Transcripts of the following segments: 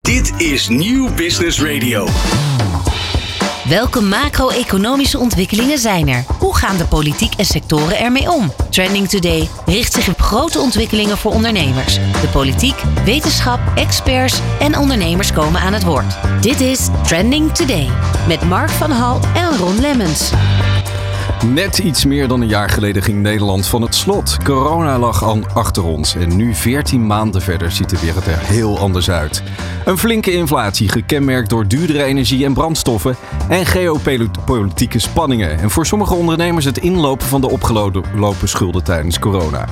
Dit is Nieuw Business Radio. Welke macro-economische ontwikkelingen zijn er? Hoe gaan de politiek en sectoren ermee om? Trending Today richt zich op grote ontwikkelingen voor ondernemers. De politiek, wetenschap, experts en ondernemers komen aan het woord. Dit is Trending Today met Mark van Hal en Ron Lemmens. Net iets meer dan een jaar geleden ging Nederland van het slot. Corona lag al achter ons en nu 14 maanden verder ziet de wereld er heel anders uit. Een flinke inflatie, gekenmerkt door duurdere energie en brandstoffen en geopolitieke spanningen. En voor sommige ondernemers het inlopen van de opgelopen schulden tijdens corona.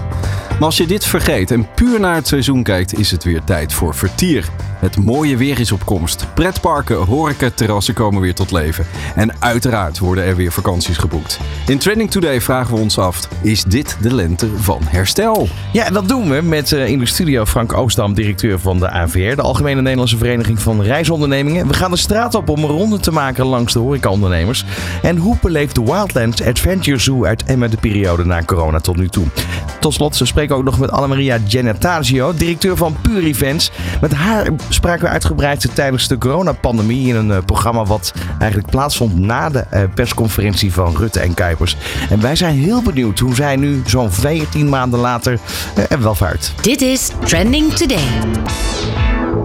Maar als je dit vergeet en puur naar het seizoen kijkt, is het weer tijd voor vertier. Het mooie weer is op komst. Pretparken, horeca, terrassen komen weer tot leven. En uiteraard worden er weer vakanties geboekt. In Trending Today vragen we ons af: is dit de lente van herstel? Ja, dat doen we met uh, in de studio Frank Oostdam, directeur van de AVR, de Algemene Nederlandse Vereniging van Reisondernemingen. We gaan de straat op om een ronde te maken langs de horecaondernemers. En hoe beleeft de Wildlands Adventure Zoo uit Emmen de periode na corona tot nu toe? Tot slot, ze spreken ook nog met Annemaria Genetasio, directeur van Pure Events. Met haar spraken we uitgebreid tijdens de coronapandemie in een uh, programma wat eigenlijk plaatsvond na de uh, persconferentie van Rutte en Kuipers. En wij zijn heel benieuwd hoe zij nu zo'n 14 maanden later uh, er wel vaart. Dit is Trending Today.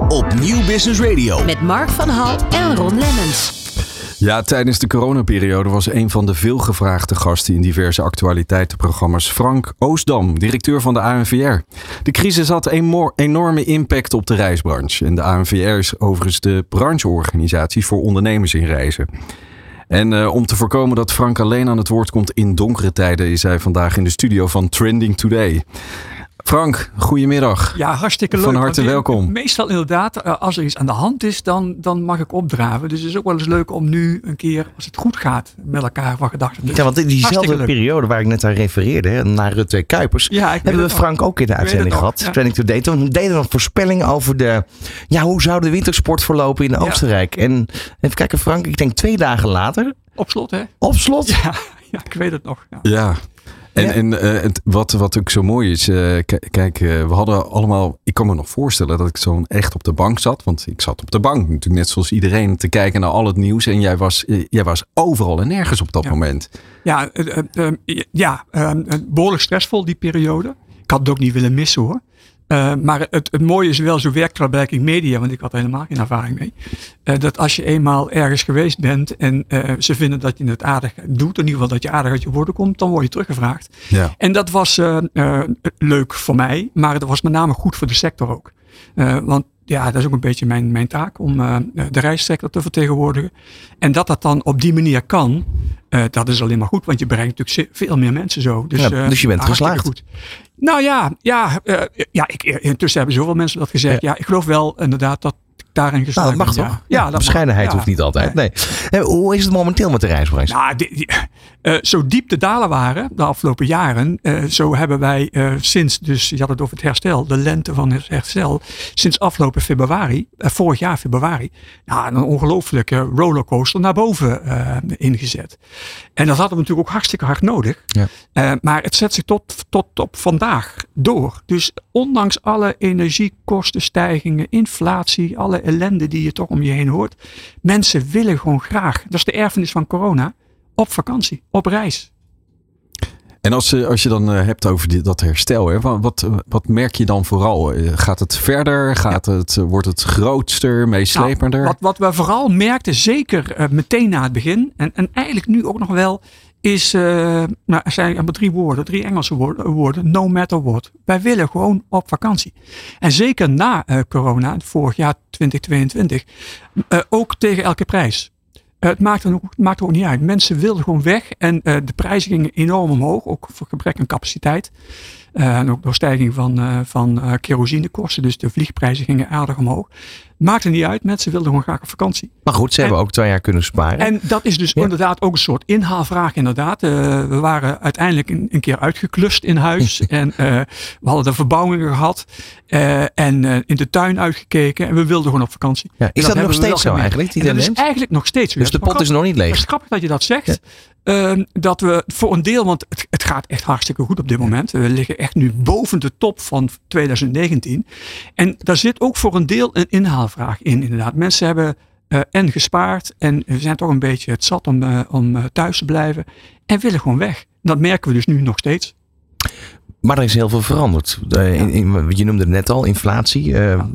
Op Nieuw Business Radio. Met Mark van Hal en Ron Lemmens. Ja, tijdens de coronaperiode was een van de veelgevraagde gasten in diverse actualiteitenprogramma's Frank Oostdam, directeur van de ANVR. De crisis had een enorme impact op de reisbranche. En de ANVR is overigens de brancheorganisatie voor ondernemers in reizen. En uh, om te voorkomen dat Frank alleen aan het woord komt in donkere tijden, is hij vandaag in de studio van Trending Today. Frank, goedemiddag. Ja, hartstikke leuk. Van harte welkom. Meestal inderdaad, als er iets aan de hand is, dan, dan mag ik opdraven. Dus het is ook wel eens leuk om nu een keer, als het goed gaat, met elkaar van gedachten. Ja, want in diezelfde periode waar ik net aan refereerde, naar Rutte Kuipers, ja, hebben we Frank ook in de uitzending gehad. Ja. Training. Toen deden we een voorspelling over de, ja, hoe zou de wintersport verlopen in ja. Oostenrijk. En even kijken, Frank, ik denk twee dagen later. Op slot, hè? Op slot? Ja, ja ik weet het nog. ja. En, ja. en uh, het, wat, wat ook zo mooi is, uh, kijk, uh, we hadden allemaal, ik kan me nog voorstellen dat ik zo echt op de bank zat. Want ik zat op de bank natuurlijk net zoals iedereen te kijken naar al het nieuws. En jij was, jij was overal en nergens op dat ja. moment. Ja, ja behoorlijk stressvol die periode. Ik had het ook niet willen missen hoor. Uh, maar het, het, mooie is wel, zo werkt Media, want ik had er helemaal geen ervaring mee. Uh, dat als je eenmaal ergens geweest bent en uh, ze vinden dat je het aardig doet, in ieder geval dat je aardig uit je woorden komt, dan word je teruggevraagd. Ja. En dat was leuk voor mij, maar dat was met name goed voor de sector ook. want ja, dat is ook een beetje mijn, mijn taak om uh, de reissector te vertegenwoordigen. En dat dat dan op die manier kan, uh, dat is alleen maar goed, want je bereikt natuurlijk veel meer mensen zo. Dus, ja, dus je bent geslaagd. Goed. Nou ja, ja, ja ik, intussen hebben zoveel mensen dat gezegd. Ja, ja ik geloof wel inderdaad dat daarin geslaagd nou, dat mag ben, toch? Ja, ja bescheidenheid hoeft niet altijd. Nee. Hoe is het momenteel met de reisbranche? Nou, die, die, uh, zo diep de dalen waren de afgelopen jaren, uh, zo hebben wij uh, sinds, dus je had het over het herstel, de lente van het herstel, sinds afgelopen februari, vorig jaar februari, nou, een ongelooflijke rollercoaster naar boven ingezet. En dat hadden we natuurlijk ook hartstikke hard nodig. Ja. maar het zet zich tot, tot op vandaag door. Dus ondanks alle energiekostenstijgingen, inflatie, alle ellende die je toch om je heen hoort. Mensen willen gewoon graag, dat is de erfenis van corona, op vakantie, op reis. En als, als je dan hebt over dat herstel, hè, wat, wat merk je dan vooral? Gaat het verder? Gaat ja. het, wordt het grootster, meeslepender? Nou, wat, wat we vooral merkten, zeker meteen na het begin, en, en eigenlijk nu ook nog wel, is, uh, nou, er zijn maar drie woorden, drie Engelse woorden, no matter what. Wij willen gewoon op vakantie. En zeker na uh, corona, vorig jaar 2022, uh, ook tegen elke prijs. het maakt ook, maakt er ook niet uit. Mensen wilden gewoon weg en de prijzen gingen enorm omhoog, ook voor gebrek aan capaciteit. Uh, en ook door stijging van, uh, van uh, kerosinekosten. Dus de vliegprijzen gingen aardig omhoog. Maakte niet uit. Mensen wilden gewoon graag op vakantie. Maar goed, ze en, hebben ook twee jaar kunnen sparen. En dat is dus ja. inderdaad ook een soort inhaalvraag. Inderdaad. we waren uiteindelijk een, een, keer uitgeklust in huis. en we hadden de verbouwingen gehad. en in de tuin uitgekeken. En we wilden gewoon op vakantie. Ja, is dat, dat nog steeds zo eigenlijk? Die dat is eigenlijk nog steeds. Dus de pot is nog niet leeg. Het is grappig dat je dat zegt. Ehm, dat we voor een deel, want het, het, gaat echt hartstikke goed op dit moment. We liggen echt nu boven de top van 2019. En daar zit ook voor een deel een inhaalvraag in, inderdaad. Mensen hebben uh, en gespaard en we zijn toch een beetje het zat om, uh, om uh, thuis te blijven en willen gewoon weg. Dat merken we dus nu nog steeds. Maar er is heel veel veranderd. Je noemde het net al, inflatie. Ja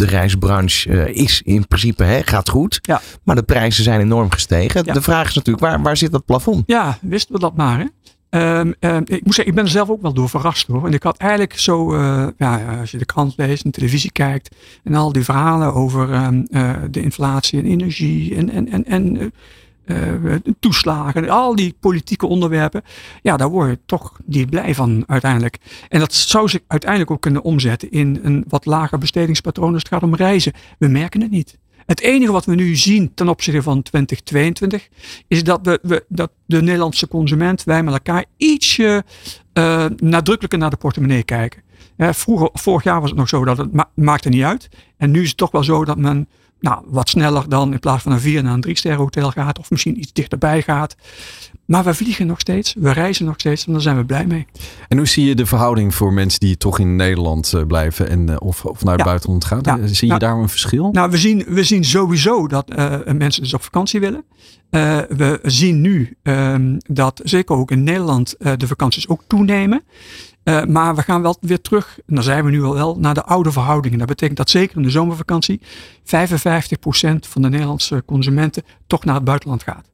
de reisbranche uh, is in principe hè, gaat goed. Ja. Maar de prijzen zijn enorm gestegen. Ja. De vraag is natuurlijk, waar, waar zit dat plafond? Ja, wisten we dat maar. Hè? Um, um, ik moet zeggen, ik ben er zelf ook wel door verrast hoor. En ik had eigenlijk zo, uh, ja, als je de krant leest en televisie kijkt. En al die verhalen over um, uh, de inflatie en energie en, en, en, en uh, toeslagen, al die politieke onderwerpen. Ja, daar word je toch niet blij van uiteindelijk. En dat zou zich uiteindelijk ook kunnen omzetten in een wat lager bestedingspatroon als het gaat om reizen. We merken het niet. Het enige wat we nu zien ten opzichte van 2022 is dat, we, dat de Nederlandse consument, wij met elkaar, ietsje uh, nadrukkelijker naar de portemonnee kijken. Uh, vroeger, vorig jaar was het nog zo dat het ma maakte niet uit. En nu is het toch wel zo dat men nou, wat sneller dan in plaats van een vier naar een drie ster hotel gaat. Of misschien iets dichterbij gaat. Maar we vliegen nog steeds. We reizen nog steeds. En daar zijn we blij mee. En hoe zie je de verhouding voor mensen die toch in Nederland uh, blijven. En, uh, of, of naar het ja. buitenland gaan? Ja. Zie je nou, daar een verschil? Nou, we zien, we zien sowieso dat uh, mensen dus op vakantie willen. we zien nu um, dat zeker ook in Nederland de vakanties ook toenemen. Uh, maar we gaan wel weer terug, en daar zijn we nu al wel, naar de oude verhoudingen. Dat betekent dat zeker in de zomervakantie 55% van de Nederlandse consumenten toch naar het buitenland gaat.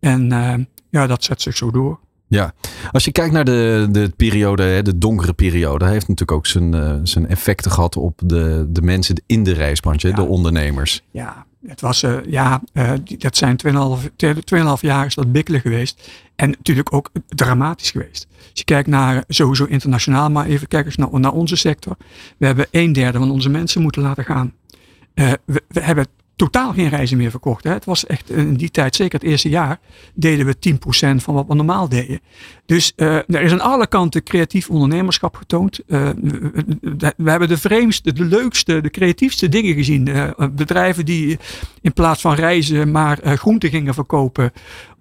En uh, ja, dat zet zich zo door. Ja, als je kijkt naar de, de periode, de donkere periode, heeft natuurlijk ook zijn, uh, zijn effecten gehad op de, de mensen in de reisbranche, ja. de ondernemers. Ja, het was, uh, ja, uh, dat zijn 2,5 jaar is dat bikkelen geweest. En natuurlijk ook dramatisch geweest. Als je kijkt naar sowieso internationaal, maar even kijken naar, naar onze sector. We hebben een derde van onze mensen moeten laten gaan. We hebben totaal geen reizen meer verkocht. Hè. Het was echt in die tijd, zeker het eerste jaar, deden we 10% van wat we normaal deden. Dus uh, er is aan alle kanten creatief ondernemerschap getoond. Uh, we, hebben de vreemdste, de leukste, de creatiefste dingen gezien. Bedrijven die in plaats van reizen maar groenten gingen verkopen.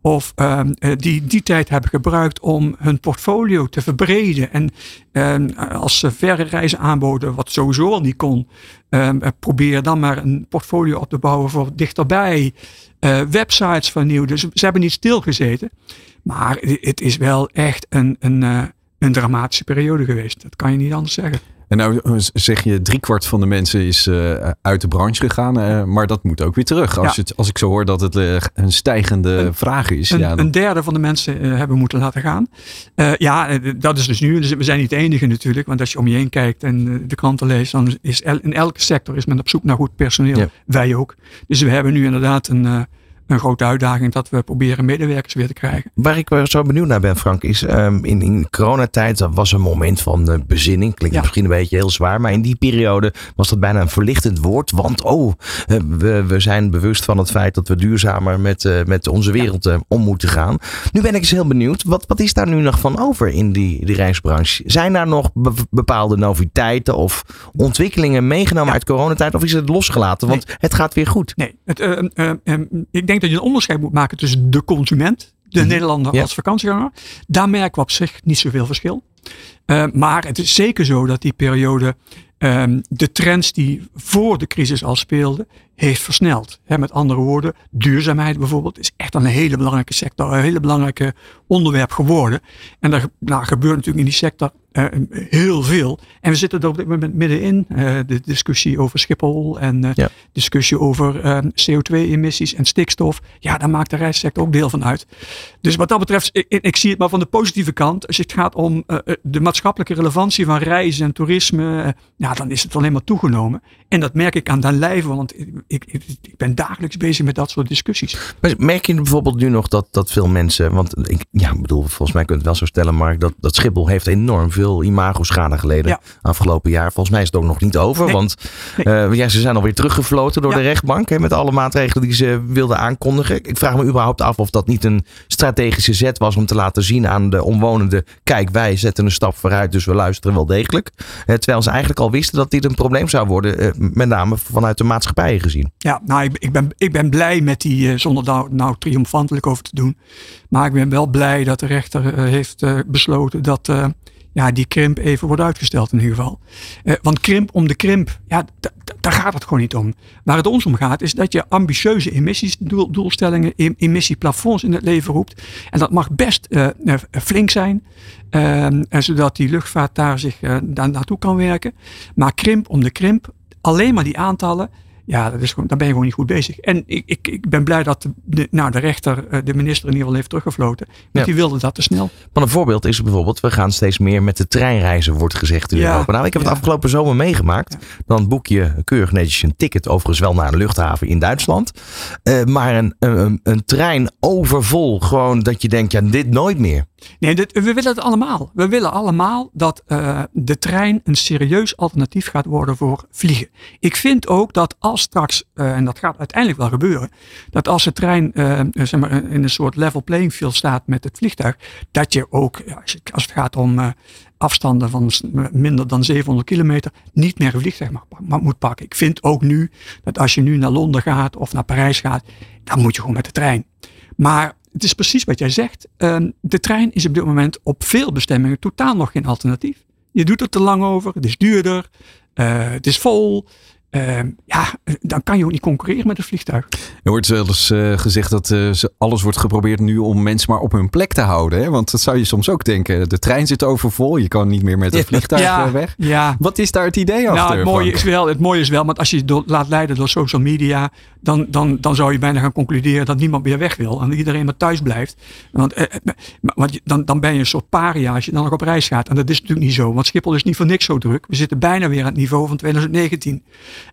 Of um, die die tijd hebben gebruikt om hun portfolio te verbreden. En um, als ze verre reizen aanboden, wat sowieso al niet kon, um, probeer dan maar een portfolio op te bouwen voor dichterbij. Uh, websites vernieuwden. Dus ze hebben niet stilgezeten. Maar het is wel echt een, een, een dramatische periode geweest. Dat kan je niet anders zeggen. En nou zeg je, driekwart van de mensen is uh, uit de branche gegaan. Uh, maar dat moet ook weer terug. Als, ja. het, als ik zo hoor dat het uh, een stijgende een, vraag is. Een, ja, dan... een derde van de mensen hebben moeten laten gaan. ja, dat is dus nu. Dus we zijn niet de enige natuurlijk. Want als je om je heen kijkt en de kranten leest. Dan is el, in elke sector is men op zoek naar goed personeel. Ja. Wij ook. Dus we hebben nu inderdaad een een grote uitdaging dat we proberen medewerkers weer te krijgen. Waar ik zo benieuwd naar ben, Frank, is um, in, in coronatijd dat was een moment van uh, bezinning. Klinkt ja. misschien een beetje heel zwaar, maar in die periode was dat bijna een verlichtend woord. Want oh, we, we zijn bewust van het feit dat we duurzamer met, uh, met onze wereld ja. om moeten gaan. Nu ben ik eens heel benieuwd, wat, wat is daar nu nog van over in die, die reisbranche? Zijn daar nog be bepaalde noviteiten of ontwikkelingen meegenomen ja. uit coronatijd? Of is het losgelaten? Want nee. het gaat weer goed. Nee, het, ik denk denk dat je een onderscheid moet maken tussen de consument, de mm. Nederlander ja. als vakantieganger. Daar merken we op zich niet zoveel verschil. Uh, maar het is zeker zo dat die periode um, de trends die voor de crisis al speelden, heeft versneld. He, met andere woorden, duurzaamheid bijvoorbeeld is echt een hele belangrijke sector, een hele belangrijke onderwerp geworden. En er nou, gebeurt natuurlijk in die sector uh, heel veel. En we zitten er op dit moment middenin. Uh, de discussie over Schiphol en uh, ja. discussie over ehm, CO2-emissies en stikstof. Ja, daar maakt de reissector ook deel van uit. Dus wat dat betreft, ik, ik zie het maar van de positieve kant. Als het gaat om de maatschappelijke relevantie van reizen en toerisme, ja, dan is het alleen maar toegenomen. En dat merk ik aan den lijve, want ik, ik, ben dagelijks bezig met dat soort discussies. Maar merk je bijvoorbeeld nu nog dat, dat veel mensen, want ik ja, bedoel, volgens mij kun je het wel zo stellen, Mark, dat, dat Schiphol heeft enorm veel imago-schade geleden Ja. afgelopen jaar. Volgens mij is het ook nog niet over. Nee. Want eh, ja, ze zijn alweer teruggefloten door Ja. de rechtbank. Hè, met alle maatregelen die ze wilden aankondigen. Ik vraag me überhaupt af of dat niet een strategische zet was. Om te laten zien aan de omwonenden. Kijk, wij zetten een stap vooruit. Dus we luisteren wel degelijk. Eh, terwijl ze eigenlijk al wisten dat dit een probleem zou worden. eh, met name vanuit de maatschappij gezien. Ja, nou, ik, ik, ben, ik ben blij met die, eh, zonder daar nou triomfantelijk over te doen. Maar ik ben wel blij dat de rechter eh, heeft eh, besloten dat ja, die krimp even wordt uitgesteld in ieder geval. Want krimp om de krimp, ja, daar gaat het gewoon niet om. Waar het ons om gaat is dat je ambitieuze emissiesdoelstellingen, em- emissieplafonds in het leven roept. En dat mag best flink zijn, eh, en zodat die luchtvaart daar zich daar naartoe kan werken. Maar krimp om de krimp, alleen maar die aantallen, ja, dat is gewoon, dan ben je gewoon niet goed bezig. En ik, ik, ik ben blij dat de, nou, de rechter, eh, de minister in ieder geval heeft teruggefloten. Want Ja. die wilde dat te snel. Maar een voorbeeld is bijvoorbeeld, we gaan steeds meer met de trein reizen, wordt gezegd in Ja, Europa. Nou, ik heb het afgelopen zomer meegemaakt. Dan boek je keurig netjes een ticket, overigens wel naar een luchthaven in Duitsland. Eh, maar een, een, een trein overvol, gewoon dat je denkt, ja, dit nooit meer. Nee, we willen het allemaal. We willen allemaal dat eh, de trein een serieus alternatief gaat worden voor vliegen. Ik vind ook dat als straks, eh, en dat gaat uiteindelijk wel gebeuren, dat als de trein eh, zeg maar, in een soort level playing field staat met het vliegtuig, dat je ook, als, het gaat om afstanden van minder dan 700 kilometer, niet meer een vliegtuig moet pakken. Ik vind ook nu dat als je nu naar Londen gaat of naar Parijs gaat, dan moet je gewoon met de trein. Maar het is precies wat jij zegt. Ehm, de trein is op dit moment op veel bestemmingen totaal nog geen alternatief. Je doet er te lang over, het is duurder, eh, het is vol. Ehm, ja, dan kan je ook niet concurreren met een vliegtuig. Er wordt wel eens eh, gezegd dat ze- alles wordt geprobeerd nu om mensen maar op hun plek te houden. Hè? Want dat zou je soms ook denken. De trein zit overvol, je kan niet meer met een vliegtuig eh, weg. ja. Wat is daar het idee achter? Nou, het mooie, is wel, het mooie is wel, want als je je laat leiden door social media, dan, dan, dan zou je bijna gaan concluderen dat niemand meer weg wil en iedereen maar thuis blijft. Want, want dan, dan ben je een soort paria als je dan nog op reis gaat. En dat is natuurlijk niet zo, want Schiphol is niet voor niks zo druk. We zitten bijna weer aan het niveau van 2019.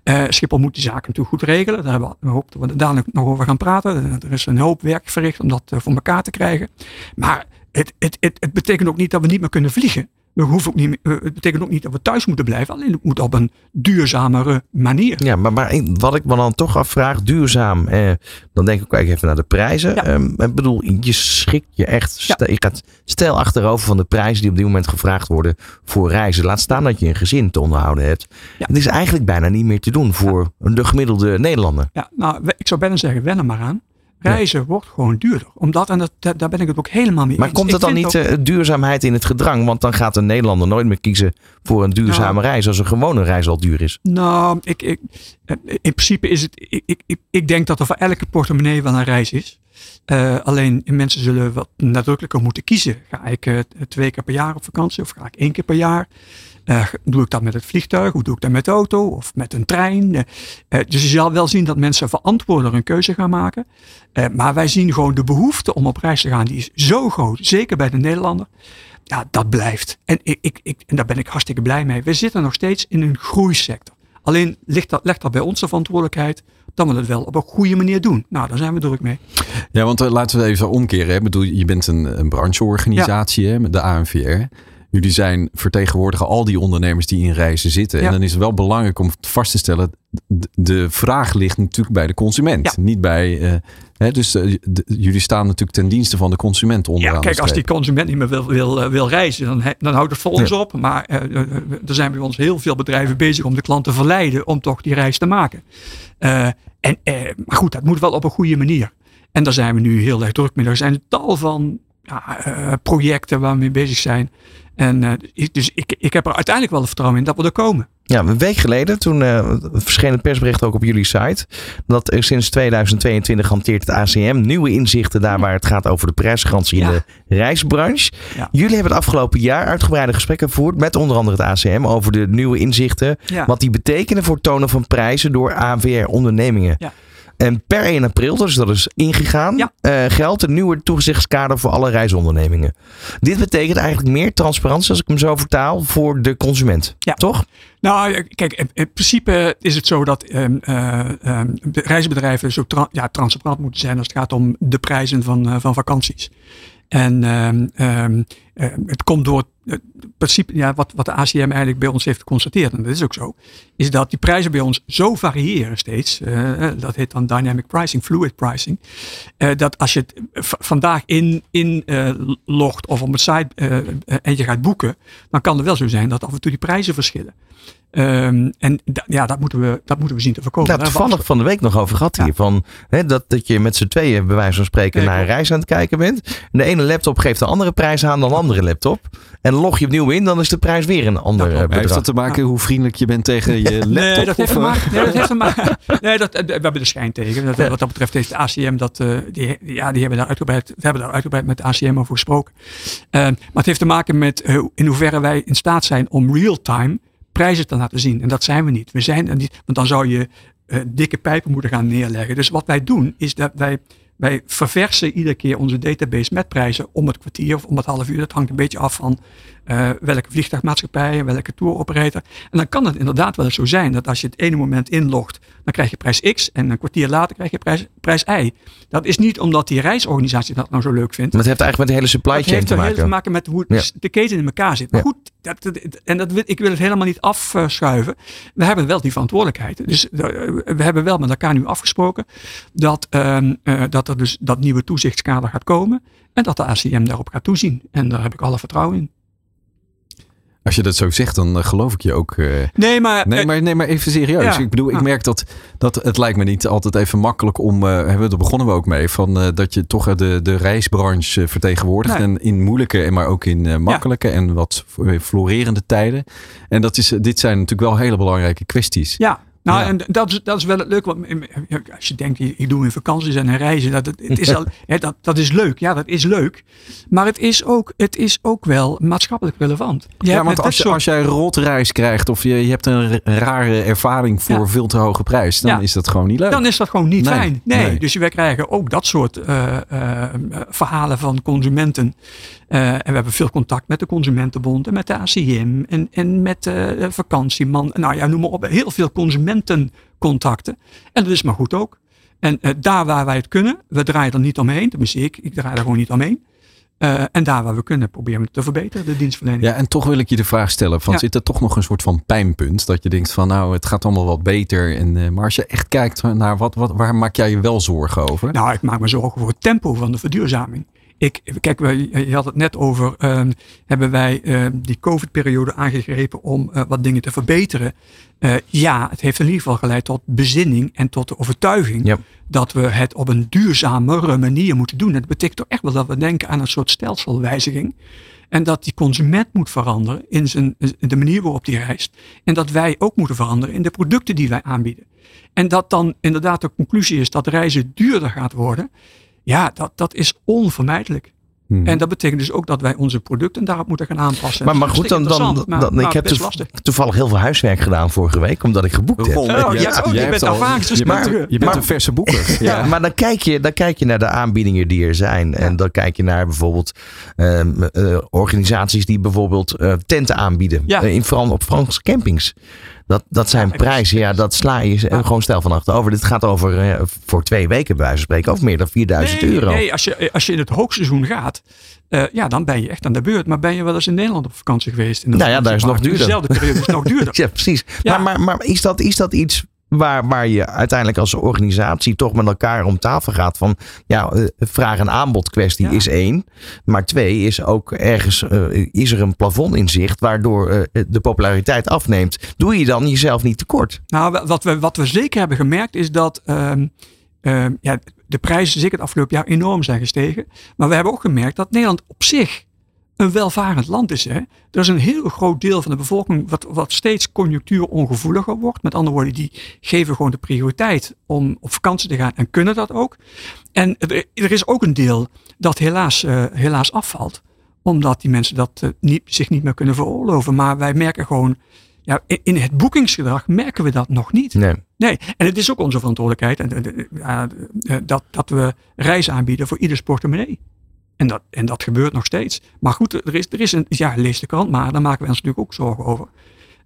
Eh, Schiphol moet die zaken natuurlijk goed regelen. Daar hebben we, hopen dat daar nog over gaan praten. Er is een hoop werk verricht om dat eh, voor elkaar te krijgen. Maar het, het, het, het betekent ook niet dat we niet meer kunnen vliegen. We hoeven ook niet, het betekent ook niet dat we thuis moeten blijven. Alleen het moet op een duurzamere manier. Ja, maar, wat ik me dan toch afvraag, duurzaam. Eh, dan denk ik ook even naar de prijzen. Ja. Ehm, ik bedoel, je schrikt je echt. Ja. Stel, je gaat stijl achterover van de prijzen die op dit moment gevraagd worden voor reizen. Laat staan dat je een gezin te onderhouden hebt. Ja. Het is eigenlijk bijna niet meer te doen voor de gemiddelde Nederlander. Ja, nou, ik zou bijna zeggen, wen er maar aan. Reizen wordt gewoon duurder. Omdat, en dat, daar ben ik het ook helemaal mee Maar eens. komt Ik het dan niet ook- eh, duurzaamheid in het gedrang? Want dan gaat een Nederlander nooit meer kiezen voor een duurzame Nou. reis als een gewone reis al duur is. Nou, ik, ik, eh, in principe is het. Ik, ik, ik, ik denk dat er voor elke portemonnee wel een reis is. Eh, alleen mensen zullen wat nadrukkelijker moeten kiezen. Ga ik twee keer per jaar op vakantie of ga ik één keer per jaar? Eh, doe ik dat met het vliegtuig? Hoe doe ik dat met de auto of met een trein? Eh, eh, dus je zal wel zien dat mensen verantwoorder een keuze gaan maken. Maar wij zien gewoon de behoefte om op reis te gaan. Die is zo groot, zeker bij de Nederlander. Ja, dat blijft. En, ik, ik, ik, en daar ben ik hartstikke blij mee. We zitten nog steeds in een groeisector. Alleen ligt dat, legt dat bij onze verantwoordelijkheid dat we het wel op een goede manier doen. Nou, daar zijn we druk mee. Ja, want laten we even omkeren. Hè. Ik bedoel, je bent een, een brancheorganisatie, hè, met de ANVR. Jullie zijn vertegenwoordigen al die ondernemers die in reizen zitten. Ja. En dan is het wel belangrijk om vast te stellen, de vraag ligt natuurlijk bij de consument. Ja. Niet bij, eh, hè, dus eh, de- jullie staan natuurlijk ten dienste van de consument onderaan Ja, kijk, als die consument niet meer wil, wil, eh, wil reizen, dan, dan houdt het voor ons op. Maar er zijn bij ons heel veel bedrijven bezig om de klant te verleiden om toch die reis te maken. En, maar goed, dat moet wel op een goede manier. En daar zijn we nu heel erg druk mee. Er zijn tal van ja, projecten waar we mee bezig zijn. En eh, dus ik, ik heb er uiteindelijk wel het vertrouwen in dat we er komen. Ja, een week geleden, toen eh, verscheen het persbericht ook op jullie site. Dat sinds 2022 hanteert het ACM nieuwe inzichten daar waar het gaat over de prijsgarantie in de reisbranche. Ja. Jullie hebben het afgelopen jaar uitgebreide gesprekken gevoerd met onder andere het ACM over de nieuwe inzichten. Ja. Wat die betekenen voor het tonen van prijzen door AVR-ondernemingen. Ja. En per 1 april, dus dat is ingegaan, Ja. eh, geldt een nieuwe toezichtskader voor alle reisondernemingen. Dit betekent eigenlijk meer transparantie, als ik hem zo vertaal, voor de consument. Ja. Toch? Nou, ja, kijk, in, in principe is het zo dat eh, de reisbedrijven zo tra- ja, transparant moeten zijn als het gaat om de prijzen van, eh, van vakanties. En ehm, eh, het komt door principe, ja, wat, wat de ACM eigenlijk bij ons heeft geconstateerd, en dat is ook zo, is dat die prijzen bij ons zo variëren steeds. eh, dat heet dan dynamic pricing, fluid pricing. eh, dat als je het vandaag in, in eh, of op een site eh, eh, en je gaat boeken, dan kan het wel zo zijn dat af en toe die prijzen verschillen. Ehm, en da- ja, dat moeten, we, dat moeten we zien te voorkomen. Hebben we toevallig van de week nog over gehad Ja. hier. Van, hè, dat, dat je met z'n tweeën bij wijze van spreken naar een reis aan het kijken bent. En de ene laptop geeft de andere prijs aan dan de andere laptop. En log je opnieuw in, dan is de prijs weer een ander klopt. eh, Heeft dat te maken hoe vriendelijk je bent tegen je laptop? Nee, dat heeft te eh, maken. Nee, dat heeft te maken. Nee, dat, eh, we hebben de schijn tegen. Dat, Wat dat betreft heeft de ACM dat. eh, die, ja, die hebben daar uitgebreid. We hebben daar uitgebreid met de ACM over gesproken. Eh, maar het heeft te maken met in hoeverre wij in staat zijn om real-time prijzen te laten zien. En dat zijn we niet. We zijn er niet. Want dan zou je eh, dikke pijpen moeten gaan neerleggen. Dus wat wij doen is dat wij. Wij verversen iedere keer onze database met prijzen om het kwartier of om het half uur. Dat hangt een beetje af van eh, welke vliegtuigmaatschappij, welke touroperator. En dan kan het inderdaad wel eens zo zijn dat als je het ene moment inlogt, dan krijg je prijs X en een kwartier later krijg je prijs, prijs Y. Dat is niet omdat die reisorganisatie dat nou zo leuk vindt. Maar het heeft eigenlijk met de hele supply Het chain heeft te er heel maken. te maken met hoe Ja. de keten in elkaar zit. Maar Ja. goed, dat, dat- en dat, ik wil het helemaal niet afschuiven. We hebben wel die verantwoordelijkheid. Dus eh, we hebben wel met elkaar nu afgesproken dat, ehm, eh, dat er dus dat nieuwe toezichtskader gaat komen. En dat de ACM daarop gaat toezien. En daar heb ik alle vertrouwen in. Als je dat zo zegt, dan eh, geloof ik je ook. eh. Nee, maar, Nee, eh, maar, nee, maar even serieus. Ja. Ik bedoel, ik Ja. merk dat, dat het lijkt me niet altijd even makkelijk om, hebben we, daar begonnen we ook mee, van dat je toch de, de reisbranche vertegenwoordigt. Nee. En in moeilijke, en maar ook in makkelijke en wat florerende tijden. En dat is, dit zijn natuurlijk wel hele belangrijke kwesties. Ja, nou, Ja. en dat is, dat is wel het leuke. Want als je denkt, ik doe in vakanties en in reizen, dat, het, het is al, hè, dat, dat is leuk. Ja, dat is leuk. Maar het is ook, het is ook wel maatschappelijk relevant. Je Ja, want als, dit je, soort- als jij een rotreis krijgt of je, je hebt een rare ervaring voor Ja. veel te hoge prijs, dan Ja. is dat gewoon niet leuk. Dan is dat gewoon niet Nee, fijn. Nee. nee. Dus wij krijgen ook dat soort eh, eh, verhalen van consumenten. Eh, en we hebben veel contact met de Consumentenbond en met de ACM en, en met de vakantieman. Nou ja, noem maar op. Heel veel consumentencontacten. En dat is maar goed ook. En eh, daar waar wij het kunnen, we draaien er niet omheen. Tenminste, ik, ik draai er gewoon niet omheen. Eh, en daar waar we kunnen, proberen we het te verbeteren, de dienstverlening. Ja, en toch wil ik je de vraag stellen: van, Ja. zit er toch nog een soort van pijnpunt? Dat je denkt van nou, het gaat allemaal wat beter. En, eh, maar als je echt kijkt naar wat, wat, waar maak jij je wel zorgen over? Nou, ik maak me zorgen voor het tempo van de verduurzaming. Ik, kijk, we- je had het net over, ehm, hebben wij ehm, die COVID-periode aangegrepen om eh, wat dingen te verbeteren? Eh, ja, het heeft in ieder geval geleid tot bezinning en tot de overtuiging dat we het op een duurzamere manier moeten doen. En dat betekent toch echt wel dat we denken aan een soort stelselwijziging. En dat die consument moet veranderen in, zijn, in de manier waarop die reist. En dat wij ook moeten veranderen in de producten die wij aanbieden. En dat dan inderdaad de conclusie is dat reizen duurder gaat worden. Ja, dat, dat is onvermijdelijk. Hmm. En dat betekent dus ook dat wij onze producten daarop moeten gaan aanpassen. Maar, maar goed, dan, dan, interessant, maar- dan, maar ik heb toev- lastig. toevallig heel veel huiswerk gedaan vorige week, omdat ik geboekt heb. Oh, jij- ja, oh, je bent al- ervaringsdeskundige. Je bent, je bent Maar- een verse boeker. Ja, maar dan kijk, je, dan kijk je naar de aanbiedingen die er zijn. En dan kijk je naar bijvoorbeeld ehm, eh, organisaties die bijvoorbeeld eh, tenten aanbieden. Ja. Eh, in, vooral op Franse campings. Dat, dat zijn Ja, prijzen, ja, dat sla je Ja. gewoon stijl van achterover. Dit gaat over eh, voor twee weken bij wijze van spreken over meer dan 4000 nee, euro. Nee, als je, als je in het hoogseizoen gaat, eh, ja, dan ben je echt aan de beurt. Maar ben je wel eens in Nederland op vakantie geweest? In Nou ja, daar is het nog duurder. Dezelfde periode is nog duurder. Ja, precies. Ja. Maar, maar, maar is, dat, is dat iets waar, waar je uiteindelijk als organisatie toch met elkaar om tafel gaat van ja, eh, vraag- en aanbod kwestie Ja. is één. Maar twee is ook ergens eh, is er een plafond in zicht waardoor eh, de populariteit afneemt. Doe je dan jezelf niet tekort? Nou, wa- wat we, wat we zeker hebben gemerkt is dat ehm, ehm, ja, de prijzen zeker het afgelopen jaar enorm zijn gestegen. Maar we hebben ook gemerkt dat Nederland op zich een welvarend land is. Hè? Er is een heel groot deel van de bevolking wat, wat steeds conjunctuurongevoeliger wordt. Met andere woorden, die geven gewoon de prioriteit om op vakantie te gaan en kunnen dat ook. En er, er is ook een deel dat helaas, eh, helaas afvalt. Omdat die mensen dat eh, niet, zich niet meer kunnen veroorloven. Maar wij merken gewoon, ja, in, in het boekingsgedrag merken we dat nog niet. Nee. Nee, en het is ook onze verantwoordelijkheid en, eh, dat, dat we reizen aanbieden voor ieders portemonnee. En dat, en dat gebeurt nog steeds. Maar goed, er is, er is een, ja, lees de krant maar, daar maken we ons natuurlijk ook zorgen over.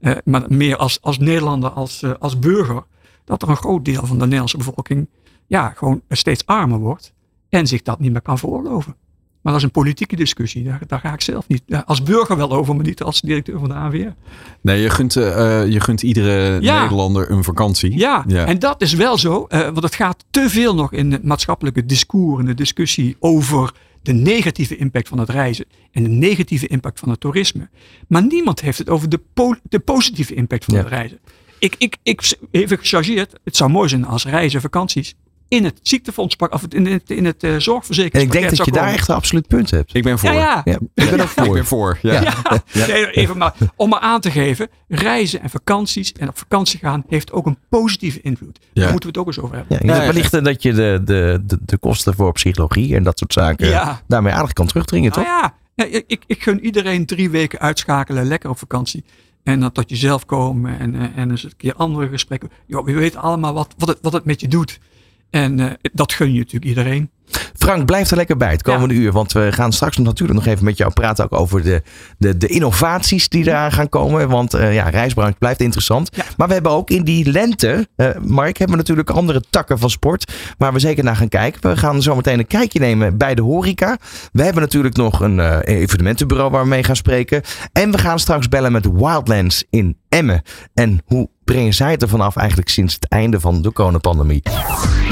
Eh, maar meer als, als Nederlander, als, eh, als burger, dat er een groot deel van de Nederlandse bevolking ja, gewoon steeds armer wordt en zich dat niet meer kan veroorloven. Maar dat is een politieke discussie. Daar, daar ga ik zelf niet. Als burger wel over, maar niet als directeur van de ANWR. Nee, je gunt, eh, je gunt iedere Ja. Nederlander een vakantie. Ja, Ja. en dat is wel zo. want het gaat te veel nog in het maatschappelijke discours en de discussie over de negatieve impact van het reizen en de negatieve impact van het toerisme. Maar niemand heeft het over de, po- de positieve impact van Ja. het reizen. Ik, ik, ik, even gechargeerd, het zou mooi zijn als reizen, vakanties in het ziektefondspak of in het, in het eh, En ik denk dat je daar echt een absoluut punt hebt. Ik ben voor. Ja, ja. Ja, ik ben ook Ik voor. ben voor. Ja. Ja, Nee, even maar om maar aan te geven. Reizen en vakanties en op vakantie gaan heeft ook een positieve invloed. Ja. Daar moeten we het ook eens over hebben. Ja, Ja, ja, ja. wellicht eh, dat je de, de, de, de kosten voor psychologie en dat soort zaken Ja. daarmee aardig kan terugdringen, toch? Nou ja, ja, ik, ik gun iedereen drie weken uitschakelen, lekker op vakantie. En dan tot jezelf komen en, eh, en eens een keer andere gesprekken. Joh, we weten allemaal wat, wat, het, wat het met je doet. En eh, dat gun je natuurlijk iedereen. Frank, blijf er lekker bij het komende uur. Want we gaan straks natuurlijk nog even met jou praten ook over de, de, de innovaties die eraan gaan komen. Want eh, ja, reisbranche blijft interessant. Ja. Maar we hebben ook in die lente, eh, Mark, hebben we natuurlijk andere takken van sport. Waar we zeker naar gaan kijken. We gaan zo meteen een kijkje nemen bij de horeca. We hebben natuurlijk nog een eh, evenementenbureau waar we mee gaan spreken. En we gaan straks bellen met Wildlands in Emmen. En hoe brengen zij het er vanaf eigenlijk sinds het einde van de coronapandemie?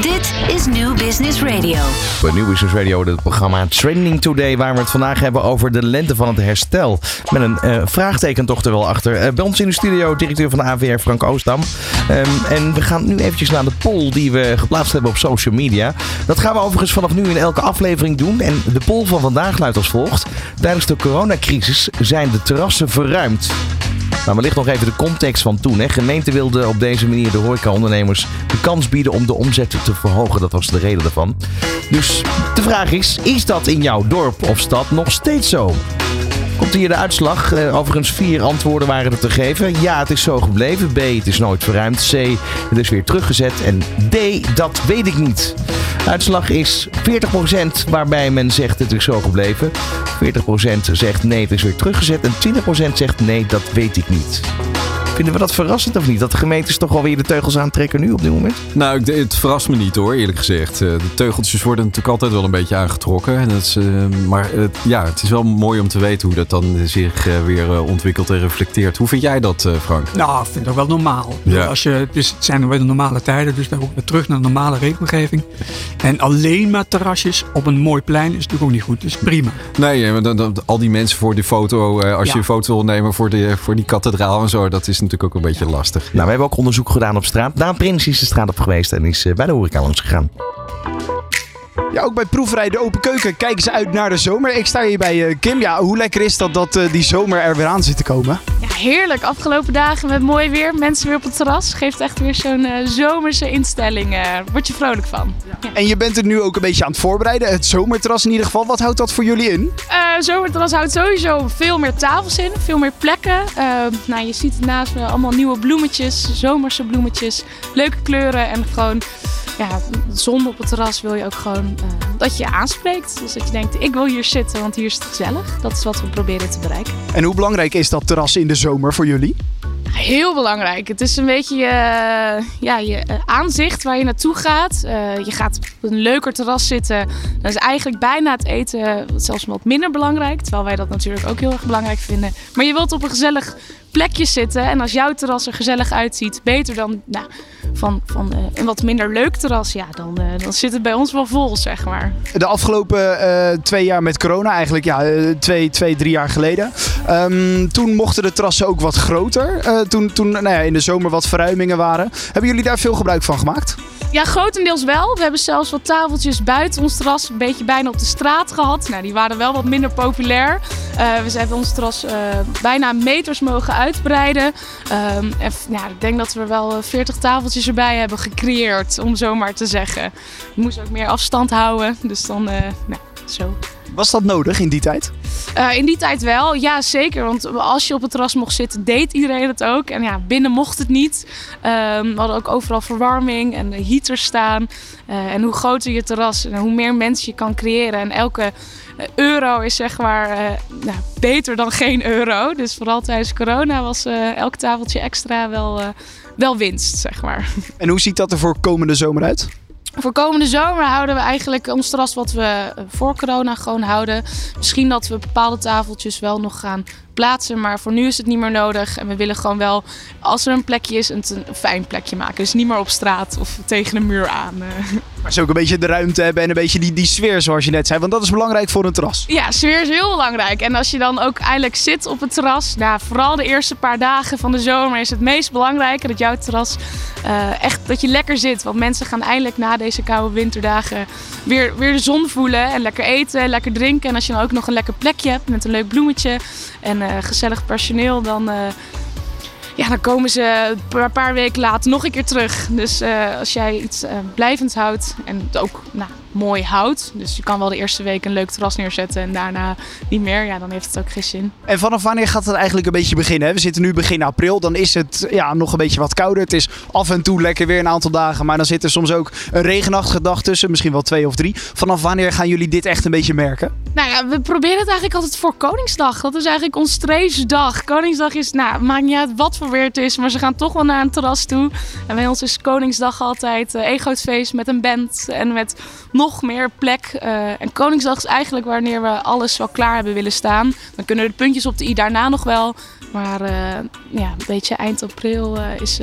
Dit is New Business Radio. Bij Business Radio, het programma Trending Today, waar we het vandaag hebben over de lente van het herstel. Met een eh, vraagteken toch er wel achter. Eh, bij ons in de studio, directeur van de AVR, Frank Oostam. Ehm, en we gaan nu eventjes naar de poll die we geplaatst hebben op social media. Dat gaan we overigens vanaf nu in elke aflevering doen. En de poll van vandaag luidt als volgt. Tijdens de coronacrisis zijn de terrassen verruimd. Maar wellicht nog even de context van toen. Hè. Gemeenten wilden op deze manier de horecaondernemers de kans bieden om de omzet te verhogen. Dat was de reden daarvan. Dus de vraag is, is dat in jouw dorp of stad nog steeds zo? De uitslag. Eh, overigens vier antwoorden waren er te geven. Ja, het is zo gebleven. B, het is nooit verruimd. C, het is weer teruggezet. En D, dat weet ik niet. Uitslag is 40% waarbij men zegt het is zo gebleven. 40% zegt nee, het is weer teruggezet. En 20% zegt nee, dat weet ik niet. Vinden we dat verrassend of niet? Dat de gemeentes toch alweer de teugels aantrekken nu op dit moment? Nou, ik- het verrast me niet hoor, eerlijk gezegd. Eh, De teugeltjes worden natuurlijk altijd wel een beetje aangetrokken. En dat is, eh, maar het- ja, het is wel mooi om te weten hoe dat dan zich eh, weer eh, ontwikkelt en reflecteert. Hoe vind jij dat, eh, Frank? Nou, ik vind het ook wel normaal. Ja. Als je, het, is, het zijn weer de normale tijden, dus dan ook weer terug naar de normale regelgeving. En alleen maar terrasjes op een mooi plein is natuurlijk ook niet goed. Dus prima. Nee, dan, dan- al die mensen voor die foto, eh, als Ja. je een foto wil nemen voor, de, voor die kathedraal en zo, dat is natuurlijk ook een beetje lastig. Nou, we hebben ook onderzoek gedaan op straat. Daan Prins is de straat op geweest en is eh, bij de horeca langs gegaan. Ja, ook bij proefrijden de Open Keuken kijken ze uit naar de zomer. Ik sta hier bij eh, Kim. Ja, hoe lekker is dat dat eh, die zomer er weer aan zit te komen? Ja, heerlijk. Afgelopen dagen met mooi weer. Mensen weer op het terras. Geeft echt weer zo'n eh, zomerse instelling. word je vrolijk van. Ja. En je bent er nu ook een beetje aan het voorbereiden. Het zomerterras in ieder geval. Wat houdt dat voor jullie in? Eh, zomerterras houdt sowieso veel meer tafels in. Veel meer plekken. Nou, je ziet het naast me allemaal nieuwe bloemetjes. Zomerse bloemetjes. Leuke kleuren. En gewoon ja, zon op het terras wil je ook gewoon eh, dat je je aanspreekt. Dus dat je denkt, ik wil hier zitten, want hier is het gezellig. Dat is wat we proberen te bereiken. En hoe belangrijk is dat terras in de zomer voor jullie? Heel belangrijk. Het is een beetje je, ja, je eh, aanzicht waar je naartoe gaat. Eh, je gaat op een leuker terras zitten. Dan is eigenlijk bijna het eten zelfs wat minder belangrijk. Terwijl wij dat natuurlijk ook heel erg belangrijk vinden. Maar je wilt op een gezellig plekje zitten. En als jouw terras er gezellig uitziet, beter dan nou, van, van eh, een wat minder leuk terras. Ja, dan, eh, dan zit het bij ons wel vol, zeg maar. De afgelopen eh, twee jaar met corona, eigenlijk ja, twee, twee, drie jaar geleden. Ehm, toen mochten de terrassen ook wat groter. Toen toen nou ja, in de zomer wat verruimingen waren. Hebben jullie daar veel gebruik van gemaakt? Ja, grotendeels wel. We hebben zelfs wat tafeltjes buiten ons terras, een beetje bijna op de straat gehad. Nou, die waren wel wat minder populair. We hebben ons terras bijna meters mogen uitbreiden. Ehm, en ja, ik denk dat we wel eh, 40 tafeltjes erbij hebben gecreëerd, om zo maar te zeggen. Je moest ook meer afstand houden, dus dan, eh, nou, zo. Was dat nodig in die tijd? Eh, in die tijd wel, ja zeker. Want als je op het terras mocht zitten, deed iedereen het ook. En ja, binnen mocht het niet. Ehm, we hadden ook overal verwarming en de heaters staan. Eh, en hoe groter je terras en hoe meer mensen je kan creëren. En elke eh, euro is zeg maar eh, nou, beter dan geen euro. Dus vooral tijdens corona was eh, elk tafeltje extra wel, eh, wel winst, zeg maar. En hoe ziet dat er voor komende zomer uit? Voor komende zomer houden we eigenlijk ons terras wat we eh, voor corona gewoon houden. Misschien dat we bepaalde tafeltjes wel nog gaan plaatsen, maar voor nu is het niet meer nodig. En we willen gewoon wel, als er een plekje is, een, een fijn plekje maken. Dus niet meer op straat of tegen een muur aan. eh. Maar ze ook een beetje de ruimte hebben en een beetje die, die sfeer zoals je net zei. Want dat is belangrijk voor een terras. Ja, sfeer is heel belangrijk. En als je dan ook eindelijk zit op het terras, nou, vooral de eerste paar dagen van de zomer is het meest belangrijke dat jouw terras eh, echt dat je lekker zit. Want mensen gaan eindelijk na deze koude winterdagen weer, weer de zon voelen en lekker eten, lekker drinken. En als je dan ook nog een lekker plekje hebt met een leuk bloemetje en eh, gezellig personeel, dan, eh, ja, dan komen ze een paar- weken later nog een keer terug. Dus eh, als jij iets eh, blijvends houdt en ook nou, mooi houdt, dus je kan wel de eerste week een leuk terras neerzetten en daarna niet meer, ja, dan heeft het ook geen zin. En vanaf wanneer gaat het eigenlijk een beetje beginnen? hè? We zitten nu begin april, dan is het ja, nog een beetje wat kouder. Het is af en toe lekker weer een aantal dagen, maar dan zit er soms ook een regenachtige dag tussen, misschien wel twee of drie. Vanaf wanneer gaan jullie dit echt een beetje merken? Nou ja, we proberen het eigenlijk altijd voor Koningsdag. Dat is eigenlijk ons streesdag. Koningsdag is, nou, maakt niet uit wat voor weer het is, maar ze gaan toch wel naar een terras toe. En bij ons is Koningsdag altijd groot feest met een band en met nog meer plek. Eh, en Koningsdag is eigenlijk wanneer we alles wel klaar hebben willen staan. Dan kunnen de puntjes op de i daarna nog wel. Maar eh, ja, een beetje eind april eh, is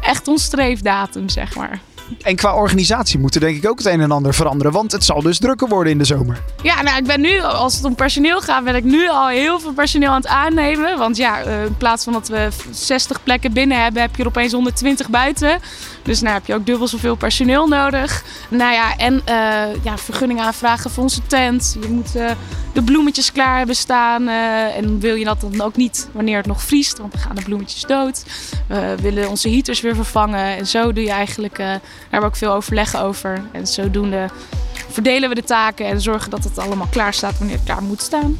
echt ons streefdatum, zeg maar. En qua organisatie moet er denk ik ook het een en ander veranderen, want het zal dus drukker worden in de zomer. Ja, nou, ik ben nu, als het om personeel gaat, ben ik nu al heel veel personeel aan het aannemen. Want ja, in plaats van dat we 60 plekken binnen hebben, heb je er opeens 120 buiten. Dus nou heb je ook dubbel zoveel personeel nodig. Nou ja, en eh ja, vergunning aanvragen voor onze tent. Je moet eh, de bloemetjes klaar hebben staan. eh, en wil je dat dan ook niet wanneer het nog vriest, want dan gaan de bloemetjes dood. We willen onze heaters weer vervangen. En zo doe je eigenlijk, daar hebben we ook veel overleg over. En zodoende verdelen we de taken en zorgen dat het allemaal klaar staat wanneer het klaar moet staan.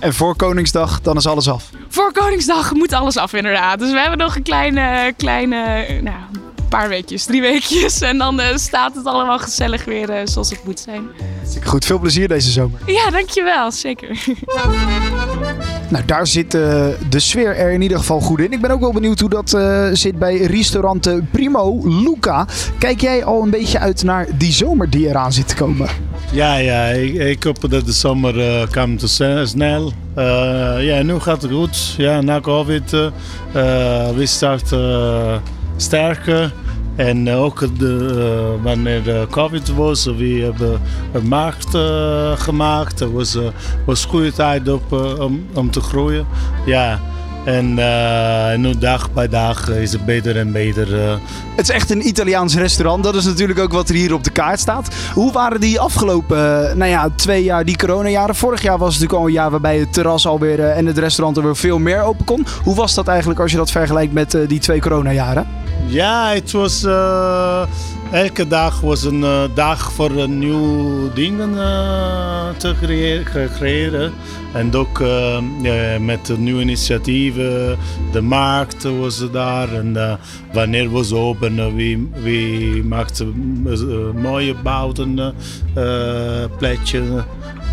En voor Koningsdag, dan is alles af. Voor Koningsdag moet alles af inderdaad. Dus we hebben nog een kleine, kleine nou, een paar weekjes, drie weekjes. En dan eh, staat het allemaal gezellig weer eh, zoals het moet zijn. Goed, veel plezier deze zomer. Ja, dankjewel. Zeker. Nou, daar zit eh, de sfeer er in ieder geval goed in. Ik ben ook wel benieuwd hoe dat eh, zit bij restaurant Primo Luca. Kijk jij al een beetje uit naar die zomer die eraan zit te komen? Ja, ja, ik, ik hoop dat de zomer eh, komt snel. Eh, ja, nu gaat het goed. Ja, na COVID, we starten eh, sterker. En eh, ook de, eh, wanneer de COVID was, we hebben een markt eh, gemaakt. Het was, eh, was een goede tijd op, eh, om, om te groeien. Ja, en eh, nu dag bij dag is het beter en beter. eh. Het is echt een Italiaans restaurant. Dat is natuurlijk ook wat er hier op de kaart staat. Hoe waren die afgelopen eh, nou ja, twee jaar, die coronajaren? Vorig jaar was het natuurlijk al een jaar waarbij het terras alweer eh, en het restaurant er weer veel meer open kon. Hoe was dat eigenlijk als je dat vergelijkt met eh, die twee coronajaren? Ja, het was. eh, elke dag was een eh, dag voor nieuwe dingen eh, te creëren. En ook met nieuwe initiatieven. De markt was daar. En wanneer was open, maakten eh, mooie eh plekjes.